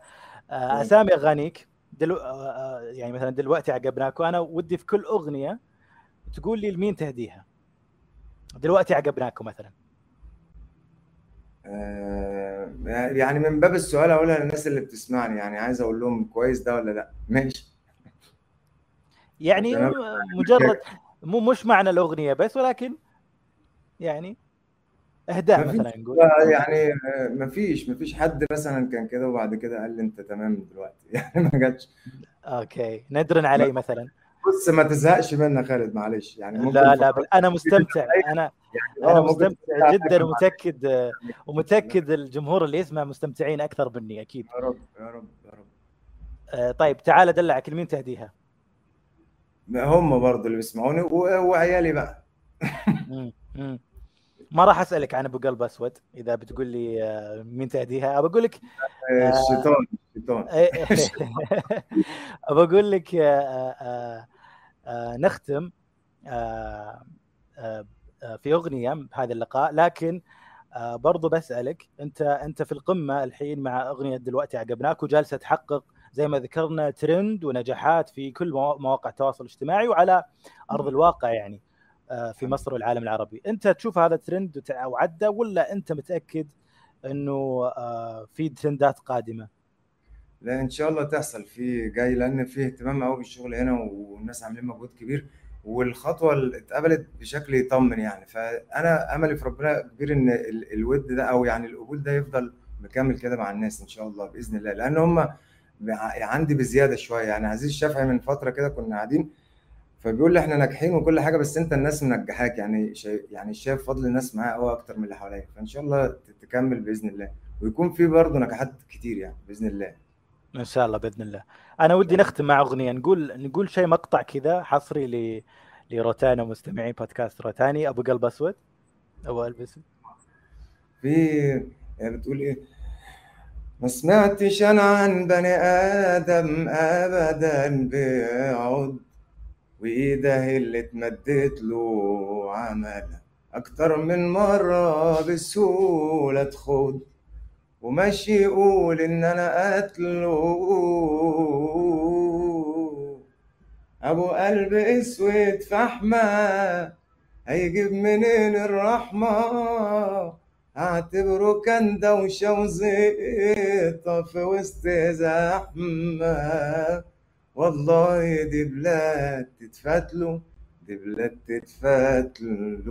آه،. أسامي أغانيك. دلو... آه، آه، يعني مثلا دلوقتي عقبناك وأنا ودي في كل أغنية تقول لي لمين تهديها. دلوقتي عقبناكم مثلا. آه، يعني من باب السؤال اقولها للناس اللي بتسمعني يعني عايز أقول لهم كويس ده ولا لأ؟ ماشي. يعني مجرد مو مش معنى الأغنية بس ولكن يعني أهداء مثلا نقول. يعني آه، مفيش مفيش حد مثلا كان كده وبعد كده قال لي أنت تمام دلوقتي. يعني ما جاتش. أوكي. ندرن علي مثلا. بص ما تزهقش منها خالد معلش. يعني ممكن لا لا بل أنا مستمتع. أنا آه، أنا مستمتع جدا. ومتأكد ومتأكد الجمهور اللي يسمع مستمتعين أكثر مني أكيد. يا رب يا رب يا رب. آه، طيب تعال ادلعك لمين تهديها؟ هم برضه اللي بيسمعوني وعيالي بقى. ما راح أسألك عن أبو قلب أسود إذا بتقول لي آه، مين تهديها. بقول لك آه، الشيطان الشيطان. بقول لك آه، آه، آه، نختم آه، آه، آه، في أغنية هذا اللقاء لكن آه، برضو بسألك أنت أنت في القمة الحين مع أغنية دلوقتي عقبناك وجالسة تحقق زي ما ذكرنا ترند ونجاحات في كل موا- مواقع التواصل الاجتماعي وعلى أرض الواقع يعني آه، في مصر والعالم العربي. أنت تشوف هذا ترند وعدى ولا أنت متأكد إنه آه، في ترندات قادمة؟ لا إن شاء الله تحصل في جاي لأن في اهتمام قوي بالشغل هنا والناس عاملين مجهود كبير والخطوة اللي اتقبلت بشكل يطمن يعني. فأنا أملي في ربنا كبير إن ال- الود ده أو يعني القبول ده يفضل مكمل كده مع الناس إن شاء الله بإذن الله. لأن هم عندي بزيادة شوية يعني. عزيز الشافعي من فترة كده كنا قاعدين فبيقول لي إحنا ناجحين وكل حاجة بس أنت الناس منجحاك يعني شايف يعني شايف فضل الناس معايا قوي أكتر من اللي حواليا فإن شاء الله تكمل بإذن الله. ويكون في برضه نجاحات كتير يعني بإذن الله. إن شاء الله بإذن الله. أنا ودي نختم مع أغنية. نقول نقول شيء مقطع كذا حصري ل لروتانا ومستمعين بودكاست روتاني. أبو قلب أسود. أبو قلب أسود. في يعني بتقول إيه؟ ما سمعتش أنا عن بني آدم ابدا بيقعد وإيده اللي اتمدت له عملها أكتر من مرة بسهولة تخد. وماشي يقول ان أنا قتله أبو قلب أسود فحمة هيجيب منين الرحمة؟ أعتبره كان دوشة وزيطة في وسط زحمة. والله دي بلاد تتفتلوا دي بلاد تتفتلوا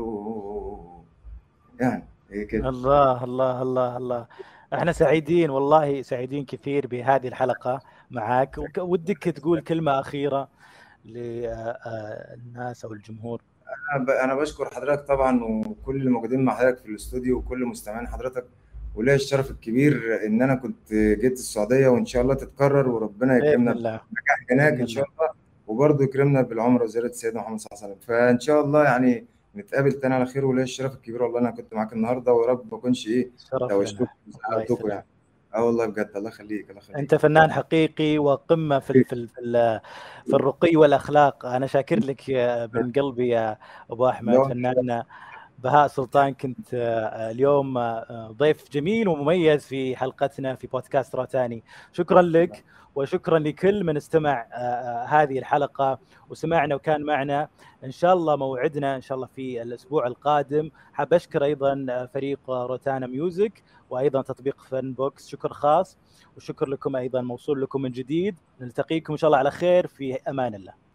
يعني هي كده. الله الله الله الله. إحنا سعيدين والله سعيدين كثير بهذه الحلقة معك ودك تقول كلمة أخيرة للناس أو الجمهور. أنا بشكر حضرتك طبعا وكل اللي موجودين مع حضرتك في الاستوديو وكل مستمعين حضرتك وليا الشرف الكبير إن أنا كنت جيت السعودية وإن شاء الله تتكرر وربنا يكرمنا هناك إن شاء الله. وبرضه يكرمنا بالعمره وزياره سيدنا محمد صلى الله عليه وسلم. فإن شاء الله يعني نتقابل تاني على خير وليا الشرف الكبير والله أنا كنت معاك النهارده ويا رب ما أكونش إيه توشتكم. وزعلتكم. يعني. آه والله بجد الله يخليك الله يخليك. أنت فنان حقيقي وقمة في ال- في في, في الرقي والأخلاق. أنا شاكر لك يا- من قلبي يا أبو أحمد. فنان بهاء سلطان. كنت آه، اليوم آه، ضيف جميل ومميز في حلقتنا في بودكاست روتانا شكرا لك. وشكرا لكل من استمع آه، آه، هذه الحلقة. وسمعنا وكان معنا إن شاء الله موعدنا إن شاء الله في الأسبوع القادم. حاب أشكر أيضا آه، فريق روتانا Music وأيضا تطبيق فن بوكس شكر خاص. وشكر لكم أيضا موصول لكم من جديد. نلتقيكم إن شاء الله على خير. في أمان الله.